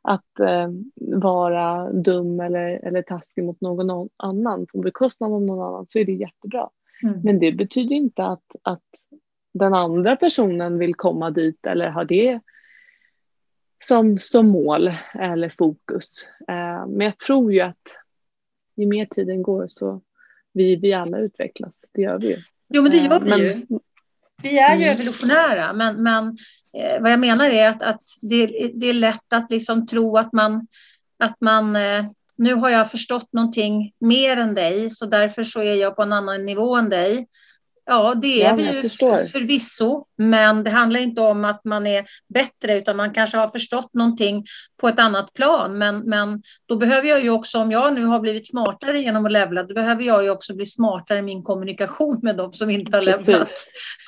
att eh, vara dum eller, eller taskig mot någon annan på bekostnad av någon annan så är det jättebra. Mm. Men det betyder inte att, att den andra personen vill komma dit eller har det som, som mål eller fokus. Eh, men jag tror ju att ju mer tiden går så vi, vi alla utvecklas. Det gör vi ju. Jo, men det gör vi men, ju. Vi är ju mm. evolutionära, men, men eh, vad jag menar är att, att det, det är lätt att liksom tro att man, att man eh, nu har jag förstått någonting mer än dig, så därför så är jag på en annan nivå än dig. Ja, det är ja, vi ju förvisso, men det handlar inte om att man är bättre, utan man kanske har förstått någonting på ett annat plan. Men, men då behöver jag ju också, om jag nu har blivit smartare genom att levla, då behöver jag ju också bli smartare i min kommunikation med dem som inte har levlat.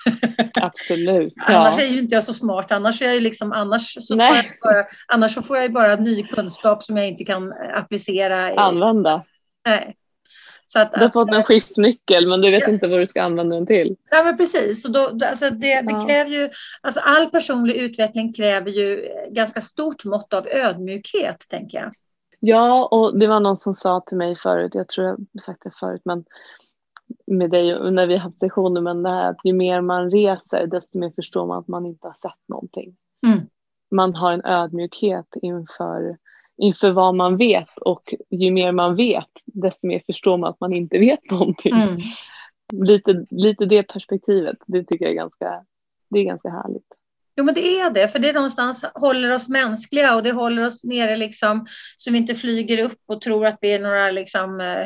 Absolut. Ja. annars är ju inte jag så smart, annars, är jag liksom, annars, så, bara, annars så får jag bara ny kunskap som jag inte kan applicera. Använda. Nej. Så att, du har fått en skiftnyckel men du vet ja. inte vad du ska använda den till. Ja men precis, och då, alltså det, det kräver ju, alltså all personlig utveckling kräver ju ganska stort mått av ödmjukhet tänker jag. Ja och det var någon som sa till mig förut, jag tror jag sagt det förut men med dig när vi haft sessioner men det här att ju mer man reser desto mer förstår man att man inte har sett någonting. Mm. man har en ödmjukhet inför, inför vad man vet och ju mer man vet desto mer förstår man att man inte vet någonting. Mm. Lite, lite det perspektivet, det tycker jag är ganska, det är ganska härligt. Jo, men det är det, för det någonstans håller oss mänskliga och det håller oss nere liksom så vi inte flyger upp och tror att vi är några liksom eh,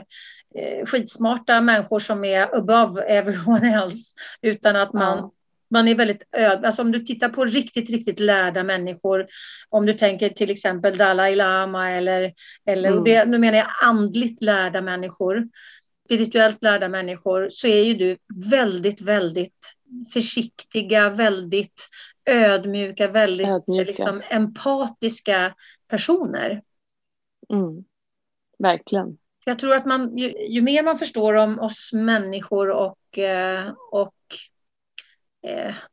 eh skitsmarta människor som är above everyone else, utan att man ja. Man är väldigt öd. Alltså om du tittar på riktigt, riktigt lärda människor, om du tänker till exempel Dalai Lama eller, eller mm. det, nu menar jag andligt lärda människor, spirituellt lärda människor, så är ju du väldigt, väldigt försiktiga, väldigt ödmjuka, väldigt ödmjuka. Liksom, empatiska personer. Mm. Verkligen. Jag tror att man, ju, ju, mer man förstår om oss människor och, eh, och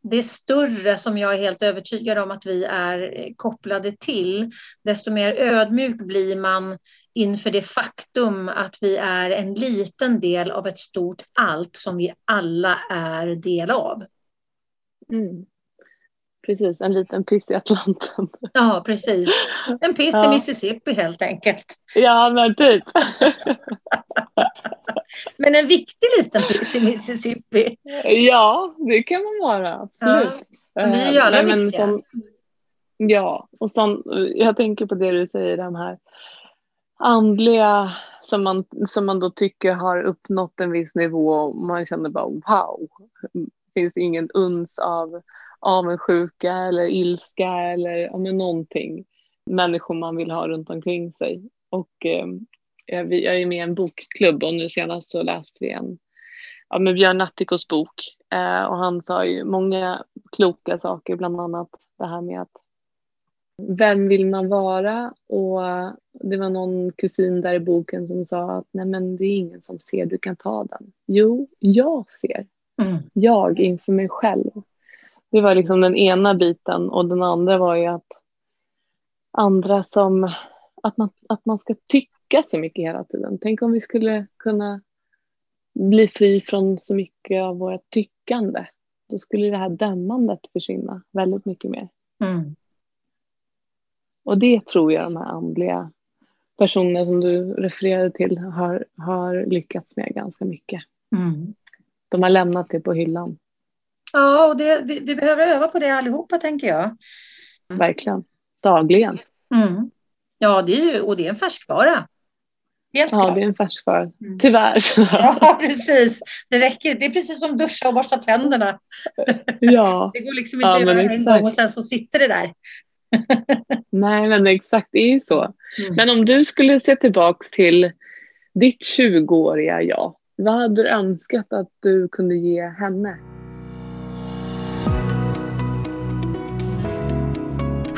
det större som jag är helt övertygad om att vi är kopplade till, desto mer ödmjuk blir man inför det faktum att vi är en liten del av ett stort allt som vi alla är del av. Mm. Precis, en liten piss i Atlanten. Ja, precis. En piss ja. i Mississippi helt enkelt. Ja, men typ. men en viktig liten piss i Mississippi. Ja, det kan man vara, absolut. Ja, vi är ju alla men, viktiga. Som, ja, och som, jag tänker på det du säger, de här andliga som man, som man då tycker har uppnått en viss nivå och man känner bara wow, finns ingen uns av avundsjuka eller ilska eller ja, men någonting människor man vill ha runt omkring sig. Och eh, jag är med i en bokklubb och nu senast så läste vi en ja, med Björn Natthikos bok eh, och han sa ju många kloka saker, bland annat det här med att vem vill man vara? Och det var någon kusin där i boken som sa att nej men det är ingen som ser, du kan ta den. Jo, jag ser. Mm. Jag inför mig själv. Det var liksom den ena biten och den andra var ju att andra som, att man, att man ska tycka så mycket hela tiden. Tänk om vi skulle kunna bli fri från så mycket av vårt tyckande. Då skulle det här dömandet försvinna väldigt mycket mer. Mm. Och det tror jag de här andliga personerna som du refererade till har, har lyckats med ganska mycket. Mm. De har lämnat det på hyllan. Ja, och det, vi, vi, behöver öva på det allihopa tänker jag. Verkligen, dagligen. Mm. Ja, det är ju, och det är en färskvara. Helt ja, klart. det är en färskvara. Mm. Tyvärr. Ja, precis. Det räcker. Det är precis som duscha och borsta tänderna. Ja. Det går liksom inte ja, att göra en gång och sen så sitter det där. Nej, men exakt, det är ju så. Mm. Men om du skulle se tillbaks till ditt 20-åriga jag, vad hade du önskat att du kunde ge henne?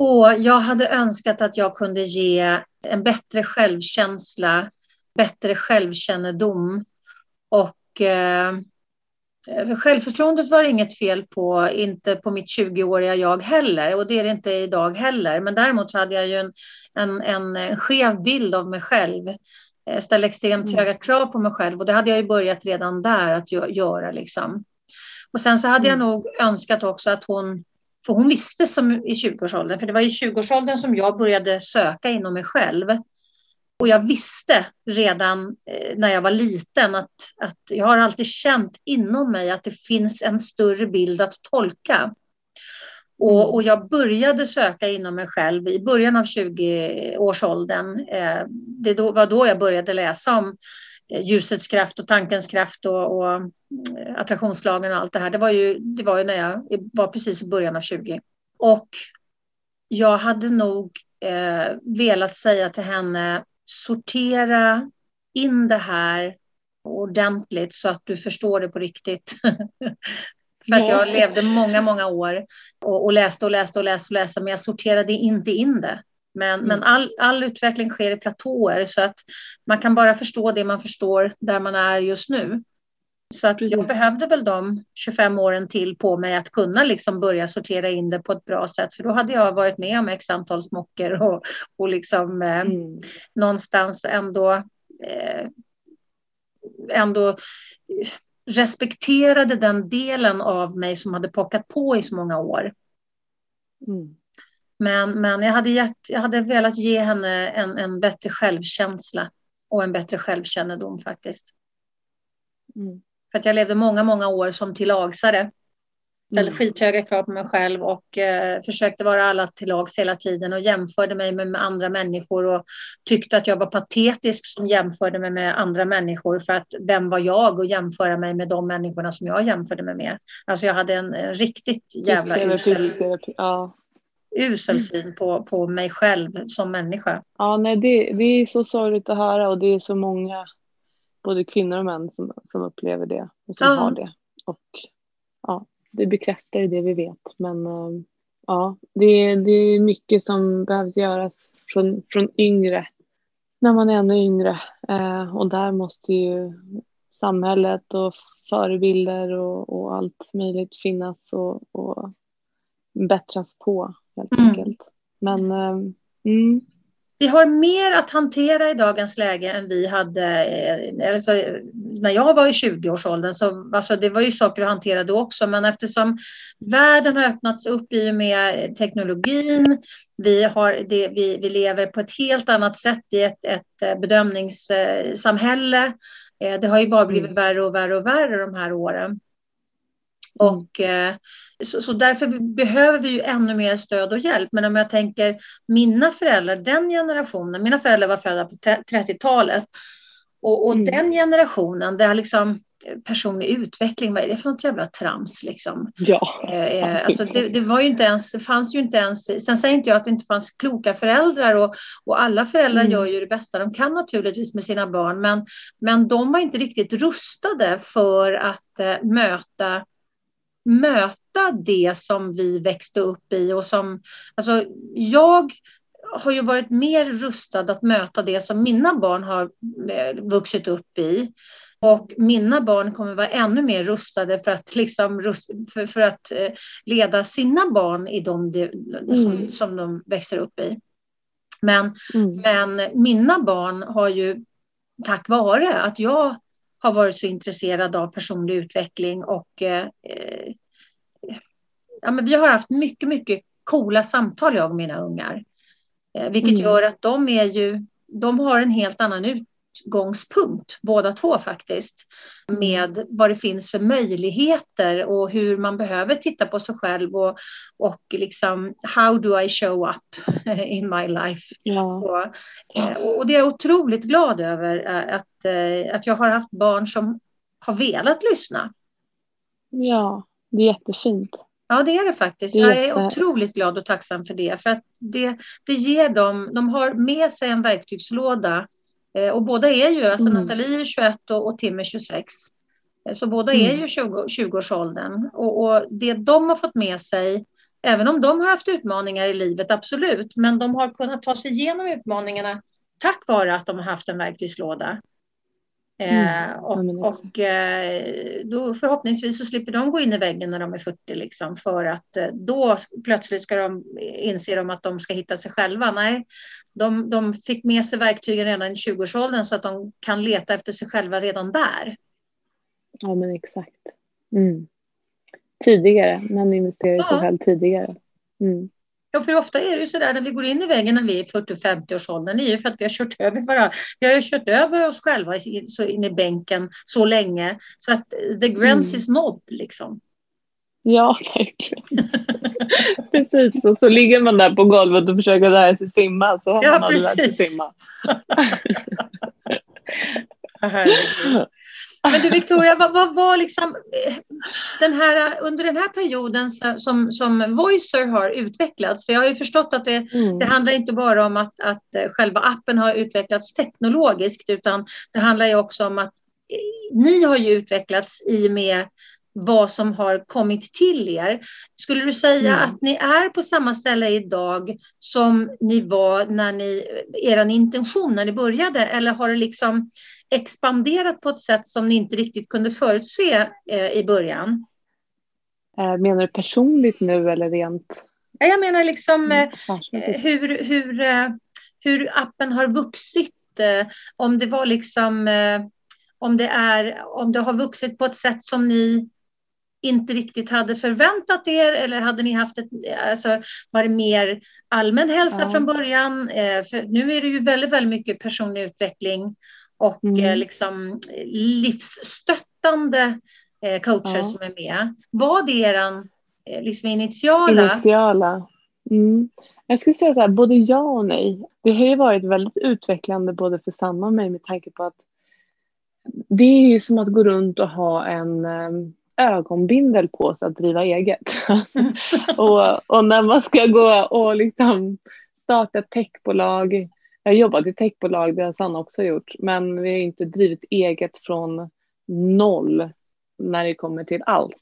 Och jag hade önskat att jag kunde ge en bättre självkänsla, bättre självkännedom och eh, Självförtroendet var inget fel på, inte på mitt 20-åriga jag heller och det är det inte idag heller. Men däremot så hade jag ju en, en, en skev bild av mig själv. Jag ställde extremt mm. höga krav på mig själv och det hade jag ju börjat redan där att göra. Liksom. Och sen så hade mm. jag nog önskat också att hon för hon visste som i 20-årsåldern, för det var i 20-årsåldern som jag började söka inom mig själv. Och jag visste redan eh, när jag var liten att, att jag har alltid känt inom mig att det finns en större bild att tolka. Och, mm. och jag började söka inom mig själv i början av 20-årsåldern. Eh, det var då jag började läsa om ljusets kraft och tankens kraft och, och eh, attraktionslagen och allt det här. Det var, ju, det var ju när jag var precis i början av 20. Och jag hade nog eh, velat säga till henne, sortera in det här ordentligt så att du förstår det på riktigt. För att jag levde många, många år och, och läste och läste och läste och läste, men jag sorterade inte in det. Men, mm. men all, all utveckling sker i platåer så att man kan bara förstå det man förstår där man är just nu. Så att jag behövde väl de 25 åren till på mig att kunna liksom börja sortera in det på ett bra sätt. För då hade jag varit med om x antal smockor och, och liksom eh, mm. någonstans ändå, eh, ändå respekterade den delen av mig som hade pockat på i så många år. Mm. Men, men jag, hade gett, jag hade velat ge henne en, en bättre självkänsla och en bättre självkännedom faktiskt. Mm. För att jag levde många, många år som tillagsare. Ställde mm. skithöga krav på mig själv och eh, försökte vara alla till lags hela tiden och jämförde mig med, med, andra människor och tyckte att jag var patetisk som jämförde mig med andra människor för att vem var jag att jämföra mig med de människorna som jag jämförde mig med. Alltså jag hade en, en riktigt jävla usel, ja. Usel syn på, på mig själv som människa. Ja, nej, det, det är så sorgligt att höra och det är så många både kvinnor och män som, som upplever det och som ja. har det. Och ja, det bekräftar det vi vet. Men eh, ja, det, det är mycket som behövs göras från, från yngre, när man är ännu yngre. Eh, och där måste ju samhället och förebilder och, och allt möjligt finnas och, och bättras på helt mm. enkelt. Men eh, mm, vi har mer att hantera i dagens läge än vi hade alltså, när jag var i 20-årsåldern. Så, alltså, det var ju saker att hantera då också, men eftersom världen har öppnats upp i och med teknologin, vi, har det, vi, vi lever på ett helt annat sätt i ett, ett bedömningssamhälle. Eh, det har ju bara blivit mm. värre och värre och värre de här åren. Och, eh, så, så, därför behöver vi ju ännu mer stöd och hjälp. Men om jag tänker mina föräldrar, den generationen, mina föräldrar var födda på 30-talet. Och, och mm. den generationen, det har liksom personlig utveckling, vad är det för något jävla trams liksom? Ja. Eh, eh alltså det, det, var ju inte ens, fanns ju inte ens, sen säger inte jag att det inte fanns kloka föräldrar och, och alla föräldrar mm. gör ju det bästa de kan naturligtvis med sina barn, men, men de var inte riktigt rustade för att eh, möta möta det som vi växte upp i och som, alltså jag har ju varit mer rustad att möta det som mina barn har eh, vuxit upp i. Och mina barn kommer vara ännu mer rustade för att, liksom, för, för att eh, leda sina barn i de, som, mm. som de växer upp i. Men, mm. men mina barn har ju tack vare att jag har varit så intresserad av personlig utveckling och eh, ja, men vi har haft mycket, mycket coola samtal jag och mina ungar. Eh, vilket mm. gör att de är ju, de har en helt annan utgångspunkt, båda två faktiskt, med vad det finns för möjligheter och hur man behöver titta på sig själv och, och liksom how do I show up in my life. Ja. Så, eh, och det är jag otroligt glad över eh, att, att jag har haft barn som har velat lyssna. Ja, det är jättefint. Ja, det är det faktiskt. Jag är otroligt glad och tacksam för det. För att det, det ger dem, de har med sig en verktygslåda. Eh, och båda är ju, alltså mm. Nathalie är 21 och, och Tim är 26. Eh, så båda mm. är ju 20, 20-årsåldern. Och, och det de har fått med sig, även om de har haft utmaningar i livet, absolut, men de har kunnat ta sig igenom utmaningarna tack vare att de har haft en verktygslåda. Mm. Eh, och, och eh, då förhoppningsvis så slipper de gå in i väggen när de är 40 liksom, för att eh, då plötsligt ska de inse de att de ska hitta sig själva. Nej, de, de fick med sig verktygen redan i 20-årsåldern så att de kan leta efter sig själva redan där. Ja men exakt. Mm. Tidigare, man investerar i ja. sig själv tidigare. Mm. Ja, för ofta är det ju så där när vi går in i väggen när vi är 40-50-årsåldern, det är ju för att vi har kört över varandra. Vi har ju kört över oss själva så in i bänken så länge så att the gräns mm. is not liksom. Ja, verkligen. precis, och så ligger man där på golvet och försöker lära sig simma så har ja, man aldrig lärt sig simma. Men du Victoria, vad, vad var liksom eh, den här, under den här perioden som, som Voicer har utvecklats? För jag har ju förstått att det, mm. det handlar inte bara om att, att eh, själva appen har utvecklats teknologiskt utan det handlar ju också om att eh, ni har ju utvecklats i och med vad som har kommit till er. Skulle du säga mm. att ni är på samma ställe idag som ni var när ni, er intention när ni började eller har det liksom expanderat på ett sätt som ni inte riktigt kunde förutse eh, i början? Eh, menar du personligt nu eller rent? Jag menar liksom mm, eh, hur, hur, eh, hur appen har vuxit. Om det var liksom om det, är, om det har vuxit på ett sätt som ni inte riktigt hade förväntat er eller hade ni haft ett, alltså, var det mer allmän hälsa ja. från början? För nu är det ju väldigt, väldigt mycket personlig utveckling och mm. liksom livsstöttande Eh, coacher ja. som är med. Var det er eh, liksom initiala? Initiala. Mm. Jag skulle säga så här, både ja och nej. Det har ju varit väldigt utvecklande både för Sanna och mig med tanke på att det är ju som att gå runt och ha en ehm, ögonbindel på sig att driva eget. och, och, när man ska gå och liksom starta techbolag. Jag har jobbat i techbolag, det har Sanna också gjort, men vi har inte drivit eget från noll när det kommer till allt.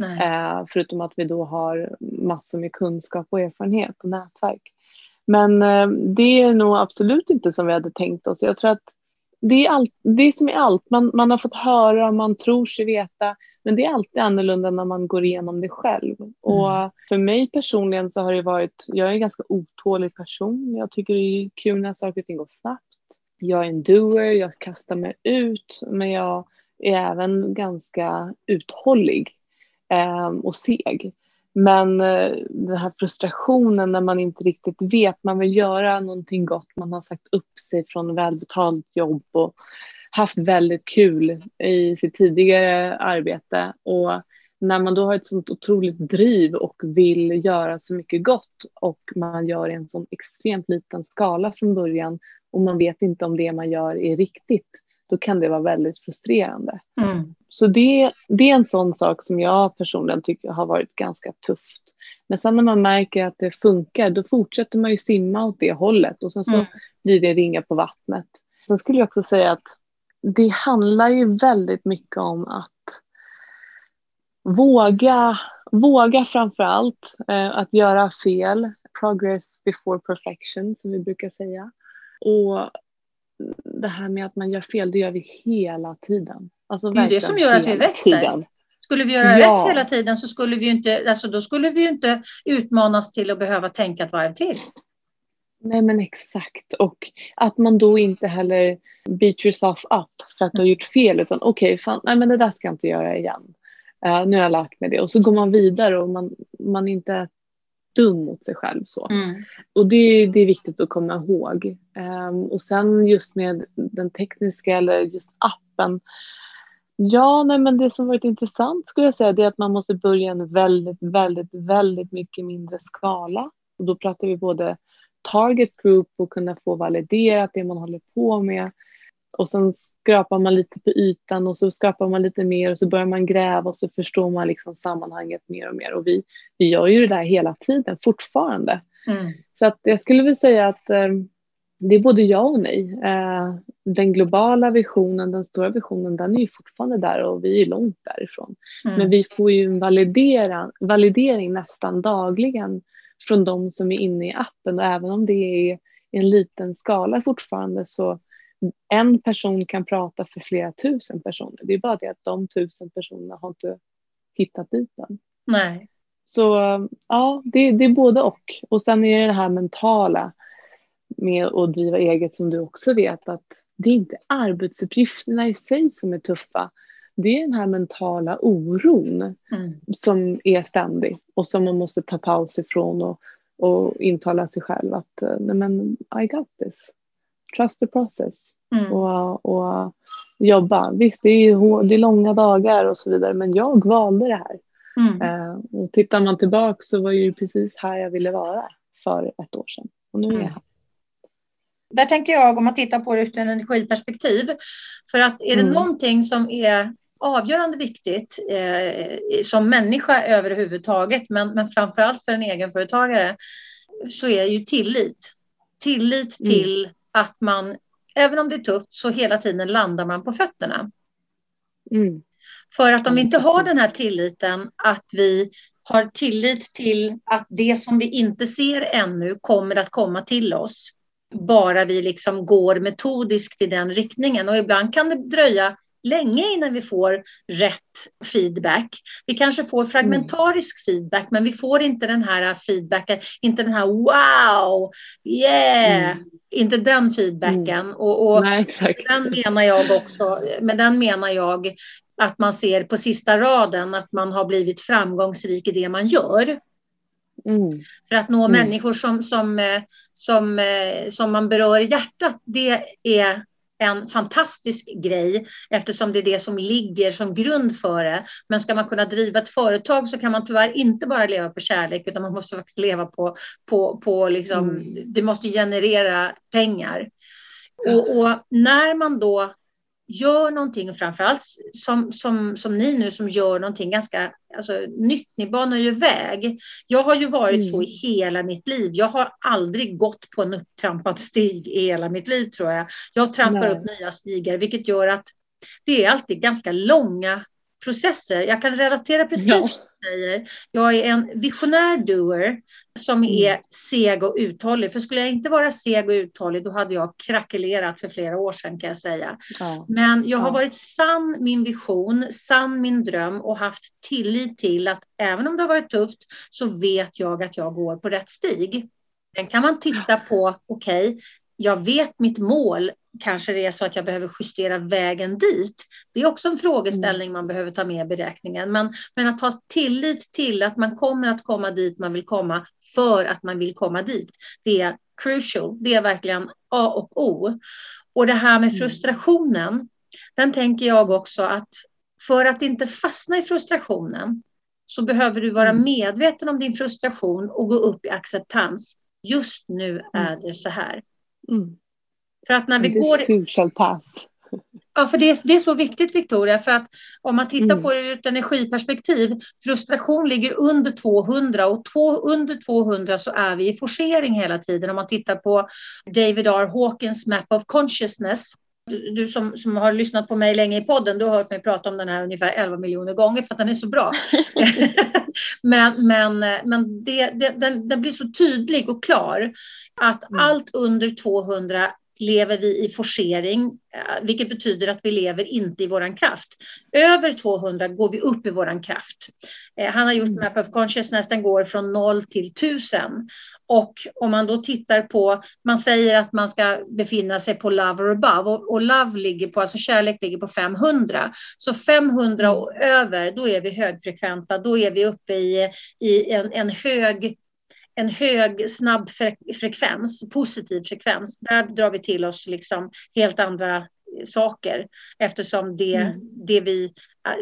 Eh, förutom att vi då har massor med kunskap och erfarenhet och nätverk. Men eh, det är nog absolut inte som vi hade tänkt oss. Jag tror att det är, allt, det är som i allt, man, man har fått höra, man tror sig veta, men det är alltid annorlunda när man går igenom det själv. Mm. Och för mig personligen så har det varit, jag är en ganska otålig person. Jag tycker det är kul när saker och ting går snabbt. Jag är en doer, jag kastar mig ut, men jag är även ganska uthållig eh, och seg. Men eh, den här frustrationen när man inte riktigt vet, man vill göra någonting gott, man har sagt upp sig från välbetalt jobb och haft väldigt kul i sitt tidigare arbete och när man då har ett sånt otroligt driv och vill göra så mycket gott och man gör i en sån extremt liten skala från början och man vet inte om det man gör är riktigt då kan det vara väldigt frustrerande. Mm. Så det, det är en sån sak som jag personligen tycker har varit ganska tufft. Men sen när man märker att det funkar, då fortsätter man ju simma åt det hållet och sen så mm. blir det ringa på vattnet. Sen skulle jag också säga att det handlar ju väldigt mycket om att våga, våga framför allt eh, att göra fel. Progress before perfection som vi brukar säga. Och det här med att man gör fel, det gör vi hela tiden. Alltså det är det som gör att vi växer. Tiden. Skulle vi göra ja. rätt hela tiden så skulle vi inte, alltså då skulle vi inte utmanas till att behöva tänka ett varv till. Nej men exakt och att man då inte heller beat yourself up för att du har gjort fel utan okej, okay, nej men det där ska jag inte göra igen. Uh, nu har jag lärt mig det och så går man vidare och man, man inte dum mot sig själv. Så. Mm. Och det, det är viktigt att komma ihåg. Um, och sen just med den tekniska eller just appen. Ja, nej, men det som varit intressant skulle jag säga det är att man måste börja en väldigt, väldigt, väldigt mycket mindre skala. Och då pratar vi både target group och kunna få validerat det man håller på med och sen skrapar man lite på ytan och så skapar man lite mer och så börjar man gräva och så förstår man liksom sammanhanget mer och mer. Och vi, vi gör ju det där hela tiden fortfarande. Mm. Så att jag skulle vilja säga att eh, det är både ja och nej. Eh, den globala visionen, den stora visionen, den är ju fortfarande där och vi är långt därifrån. Mm. Men vi får ju en validera, validering nästan dagligen från de som är inne i appen och även om det är en liten skala fortfarande så en person kan prata för flera tusen personer. Det är bara det att de tusen personerna har inte hittat dit än. Nej. Så ja, det, det är både och. Och sen är det det här mentala med att driva eget som du också vet att det är inte arbetsuppgifterna i sig som är tuffa. Det är den här mentala oron mm. som är ständig och som man måste ta paus ifrån och, och intala sig själv att nej men I got this trust the process mm. och, och jobba. Visst, det är, det är långa dagar och så vidare, men jag valde det här. Mm. Eh, och tittar man tillbaka så var det precis här jag ville vara för ett år sedan. Och nu är jag mm. här. Där tänker jag, om man tittar på det ur ett energiperspektiv, för att är det mm. någonting som är avgörande viktigt eh, som människa överhuvudtaget, men, men framför allt för en egenföretagare, så är ju tillit. Tillit mm. till att man, även om det är tufft, så hela tiden landar man på fötterna. Mm. För att om vi inte har den här tilliten, att vi har tillit till att det som vi inte ser ännu kommer att komma till oss. Bara vi liksom går metodiskt i den riktningen. Och ibland kan det dröja länge innan vi får rätt feedback. Vi kanske får fragmentarisk mm. feedback, men vi får inte den här feedbacken, inte den här wow, yeah, mm. inte den feedbacken. Mm. Och, och Nej, den menar jag också, med den menar jag att man ser på sista raden att man har blivit framgångsrik i det man gör. Mm. För att nå mm. människor som, som, eh, som, eh, som man berör i hjärtat, det är en fantastisk grej eftersom det är det som ligger som grund för det. Men ska man kunna driva ett företag så kan man tyvärr inte bara leva på kärlek utan man måste faktiskt leva på, på, på liksom, mm. det måste generera pengar. Och, och, när man då gör någonting, framförallt som, som, som ni nu som gör någonting ganska alltså, nytt, ni banar ju väg. Jag har ju varit mm. så i hela mitt liv. Jag har aldrig gått på en upptrampad stig i hela mitt liv tror jag. Jag trampar Nej. upp nya stigar, vilket gör att det är alltid ganska långa processer. Jag kan relatera precis ja säger. Jag är en visionär doer som mm. är seg och uthållig. För skulle jag inte vara seg och uthållig då hade jag krackelerat för flera år sedan kan jag säga. Ja. Men jag har ja. varit sann min vision, sann min dröm och haft tillit till att även om det har varit tufft så vet jag att jag går på rätt stig. Sen kan man titta på, okej, okay, jag vet mitt mål, kanske det är så att jag behöver justera vägen dit. Det är också en frågeställning man behöver ta med i beräkningen. Men, men att ha tillit till att man kommer att komma dit man vill komma för att man vill komma dit. Det är crucial. Det är verkligen A och O. Och det här med mm. frustrationen, den tänker jag också att för att inte fastna i frustrationen så behöver du vara mm. medveten om din frustration och gå upp i acceptans. Just nu mm. är det så här. Mm. För att när vi går... pass. Ja, för det är, det är så viktigt Victoria, för att om man tittar mm. på det ur ett energiperspektiv, frustration ligger under 200 och två, under 200 så är vi i forcering hela tiden. Om man tittar på David R. Hawkins Map of Consciousness, du, du som, som har lyssnat på mig länge i podden, du har hört mig prata om den här ungefär 11 miljoner gånger för att den är så bra. men men, men det, det, den, den blir så tydlig och klar att mm. allt under 200 lever vi i forcering, eh, vilket betyder att vi lever inte i våran kraft. Över 200 går vi upp i våran kraft. Eh, han har gjort mm. Map of Consciousness, den går från 0 till 1000. Och om man då tittar på, man säger att man ska befinna sig på love or above och, och love ligger på, alltså kärlek ligger på 500. Så 500 och över, då är vi högfrekventa, då är vi uppe i, i en, en hög en hög, snabb frekvens, positiv frekvens, där drar vi till oss liksom helt andra saker eftersom det, mm. det, vi,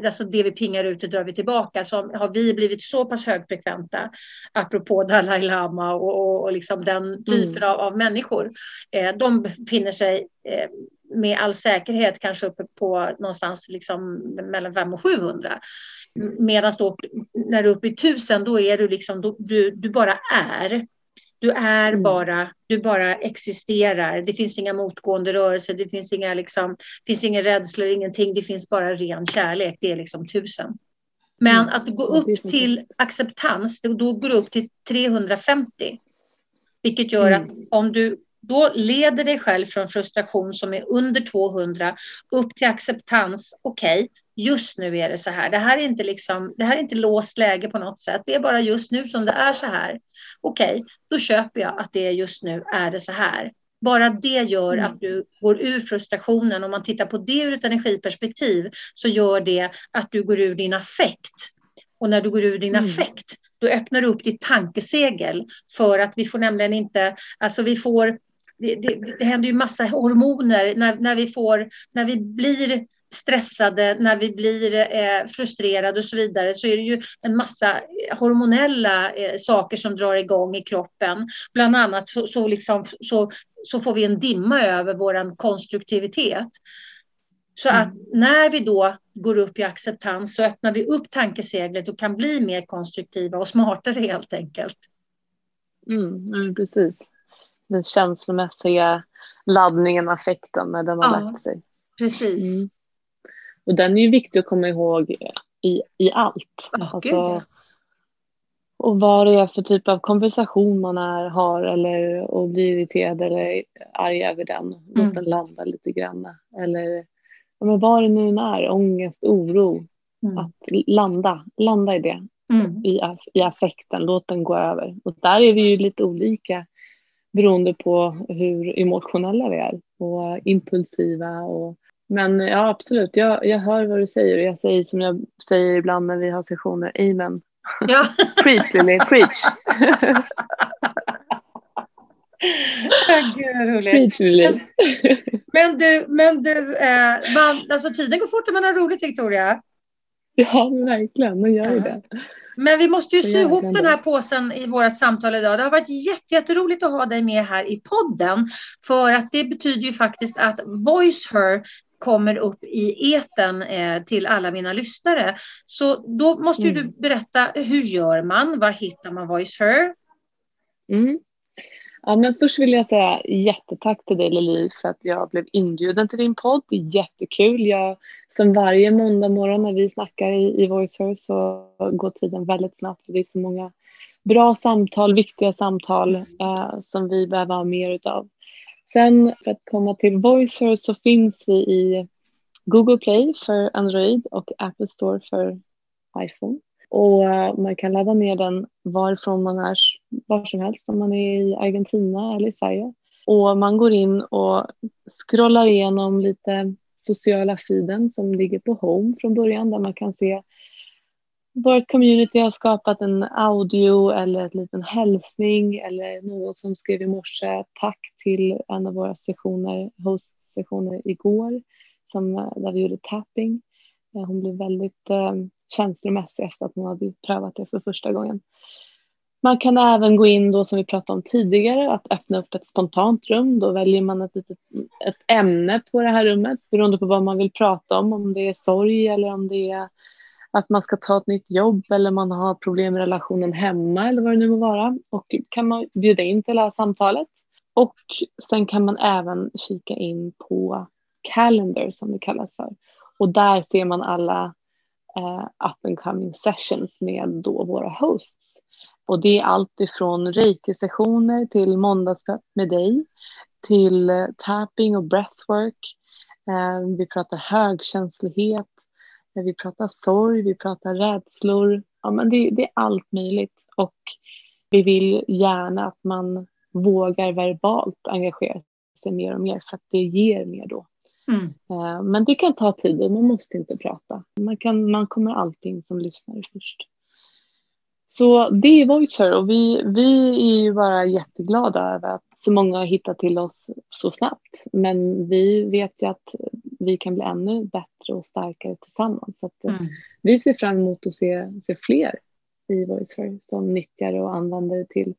alltså det vi pingar ut det drar vi tillbaka. Så har vi blivit så pass högfrekventa, apropå Dalai Lama och, och, och liksom den typen mm. av, av, människor, eh, de befinner sig eh, med all säkerhet kanske uppe på någonstans liksom mellan 500 och 700. Medan då när du är uppe i 1000 då är du liksom, då, du, du bara är. Du är mm. bara, du bara existerar. Det finns inga motgående rörelser, det finns inga, liksom, finns inga rädslor, ingenting. Det finns bara ren kärlek. Det är liksom tusen. Men mm. att gå upp till acceptans, då går du upp till 350. Vilket gör mm. att om du då leder dig själv från frustration som är under 200 upp till acceptans. Okej, okay, just nu är det så här. Det här är inte liksom, det här är inte låst läge på något sätt. Det är bara just nu som det är så här. Okej, okay, då köper jag att det är just nu är det så här. Bara det gör mm. att du går ur frustrationen. Om man tittar på det ur ett energiperspektiv så gör det att du går ur din affekt. Och när du går ur din mm. affekt, då öppnar du upp ditt tankesegel för att vi får nämligen inte, alltså vi får det, det, det händer ju massa hormoner när, när, vi får, när vi blir stressade, när vi blir eh, frustrerade och så vidare så är det ju en massa hormonella eh, saker som drar igång i kroppen. Bland annat så, så, liksom, så, så får vi en dimma över vår konstruktivitet. Så att mm. när vi då går upp i acceptans så öppnar vi upp tankeseglet och kan bli mer konstruktiva och smartare helt enkelt. Mm, precis den känslomässiga laddningen, affekten när den har ja, lagt sig. Precis. Mm. Och den är ju viktig att komma ihåg i, i allt. Oh, alltså, och vad det är för typ av konversation man är, har eller och blir irriterad eller arg över den. Låt mm. den landa lite grann. Eller ja, men vad det nu är, ångest, oro. Mm. Att landa, landa i det. Mm. I, I affekten, låt den gå över. Och där är vi ju lite olika beroende på hur emotionella vi är och impulsiva. Och, men ja, absolut, jag, jag hör vad du säger och jag säger som jag säger ibland när vi har sessioner, amen. Ja. preach Lily, preach. Gud, roligt. Preach, men du, men du eh, man, alltså tiden går fort när man har roligt Victoria. Ja, verkligen, man gör ju det. Men vi måste ju sy ihop den här påsen i vårt samtal idag. Det har varit jätteroligt att ha dig med här i podden. För att det betyder ju faktiskt att Voice Her kommer upp i eten eh, till alla mina lyssnare. Så då måste mm. du berätta, hur gör man? Var hittar man Voice Her? Mm. Ja, men först vill jag säga jättetack till dig Lili för att jag blev inbjuden till din podd. Det är jättekul. Jag, som varje måndag morgon när vi snackar i, i Voicer så går tiden väldigt snabbt. Det är så många bra samtal, viktiga samtal eh, som vi behöver ha mer utav. Sen för att komma till Voicer så finns vi i Google Play för Android och Apple Store för iPhone. Och eh, man kan ladda ner den varifrån man är, var som helst, om man är i Argentina eller i Sverige. Och man går in och scrollar igenom lite sociala feeden som ligger på Home från början där man kan se vårt community har skapat en audio eller en liten hälsning eller någon som skrev i morse tack till en av våra sessioner, host-sessioner igår som, där vi gjorde tapping. Eh, hon blev väldigt eh, känslomässig efter att hon hade prövat det för första gången. Man kan även gå in då som vi pratade om tidigare, att öppna upp ett spontant rum. Då väljer man ett, litet, ett ämne på det här rummet beroende på vad man vill prata om, om det är sorg eller om det är att man ska ta ett nytt jobb eller man har problem med relationen hemma eller vad det nu må vara. Och kan man bjuda in till det här samtalet. Och sen kan man även kika in på Calendar som det kallas för. Och där ser man alla eh, up and coming sessions med då våra hosts. Och det är allt ifrån reiki-sessioner till måndagspepp med dig till eh, tapping och breathwork. Eh, vi pratar högkänslighet, eh, vi pratar sorg, vi pratar rädslor. Ja, men det, det är allt möjligt och vi vill gärna att man vågar verbalt engagera sig mer och mer för att det ger mer då. Mm. Men det kan ta tid och man måste inte prata. Man, kan, man kommer alltid in som lyssnare först. Så det är Voicer och vi, vi är ju bara jätteglada över att så många har hittat till oss så snabbt. Men vi vet ju att vi kan bli ännu bättre och starkare tillsammans. Så eh, mm. Vi ser fram emot att se, se fler i Voicer som nyttjar och använder till,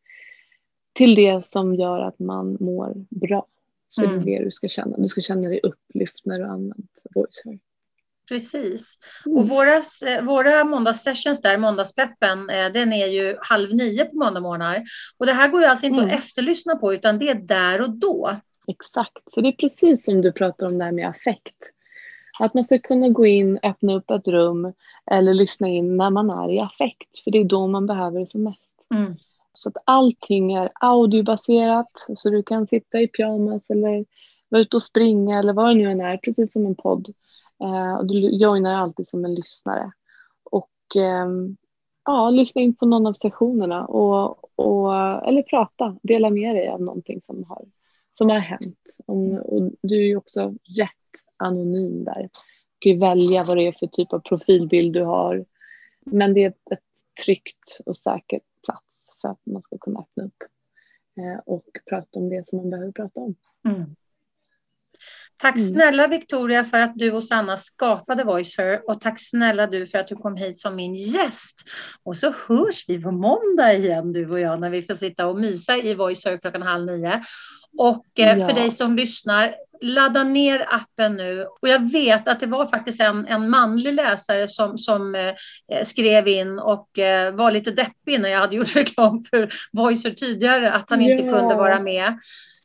till det som gör att man mår bra. För mm. det du ska känna. Du ska känna dig upplyft när du använt VoiceHer. Precis. Mm. Och våra, eh, våra måndagssessions där, måndagspeppen, eh, den är ju halv nio på måndagmorgnar. Och det här går ju alltså inte mm. att efterlyssna på utan det är där och då. Exakt, så det är precis som du pratar om där med affekt. Att man ska kunna gå in, öppna upp ett rum eller lyssna in när man är i affekt. För det är då man behöver det som mest. Mm. Så att allting är audiobaserat så du kan sitta i pyjamas eller vara ute och springa eller vad det nu än är, precis som en podd. Eh, och du joinar alltid som en lyssnare. Och eh, ja, lyssna in på någon av sessionerna och, och, eller prata, dela med dig av någonting som har, som har hänt. Om, och du är ju också rätt anonym där. Du kan välja vad det är för typ av profilbild du har. Men det är ett tryggt och säkert för att man ska kunna öppna upp eh, och prata om det som man behöver prata om. Mm. Tack mm. snälla Victoria för att du och Sanna skapade VoiceHer och tack snälla du för att du kom hit som min gäst. Och så hörs vi på måndag igen du och jag när vi får sitta och mysa i VoiceHer klockan halv nio. Och eh, ja. för dig som lyssnar, ladda ner appen nu. Och jag vet att det var faktiskt en, en manlig läsare som, som eh, skrev in och eh, var lite deppig när jag hade gjort reklam för Voicer tidigare, att han inte kunde vara med.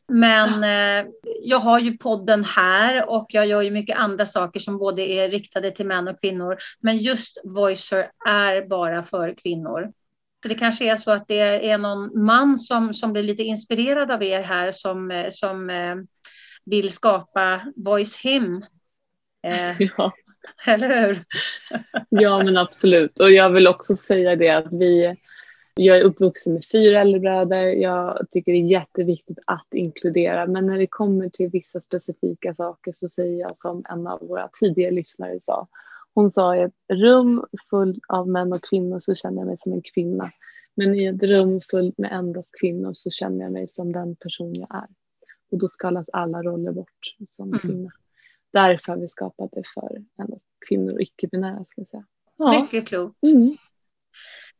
Men eh, jag har ju podden här och jag gör ju mycket andra saker som både är riktade till män och kvinnor. Men just Voicer är bara för kvinnor. Så det kanske är så att det är någon man som, som blir lite inspirerad av er här som, eh, som eh, vill skapa Voice Him. Eh, ja. Eller hur? ja, men absolut. Och jag vill också säga det att vi, jag är uppvuxen med fyra äldrebröder. Jag tycker det är jätteviktigt att inkludera. Men när det kommer till vissa specifika saker så säger jag som en av våra tidigare lyssnare sa. Hon sa i ett rum fullt av män och kvinnor så känner jag mig som en kvinna. Men i ett rum fullt med endast kvinnor så känner jag mig som den person jag är. Och då skalas alla roller bort som mm. kvinna. Därför har vi skapat det för endast kvinnor och icke-binära. Mycket klokt. Mm.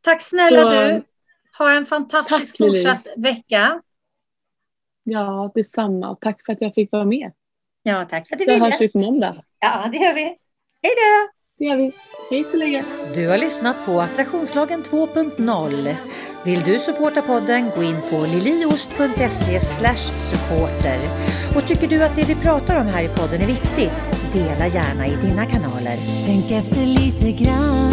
Tack snälla så, du. Ha en fantastisk tack, fortsatt Lili. vecka. Ja, detsamma. Tack för att jag fick vara med. Ja, tack för att du ville. Så hörs vi på måndag. Ja, det gör vi. Hej då! Det gör vi. Hej så länge. Du har lyssnat på Attraktionslagen 2.0. Vill du supporta podden, gå in på liliost.se supporter. Och tycker du att det vi pratar om här i podden är viktigt, dela gärna i dina kanaler. Tänk efter lite grann.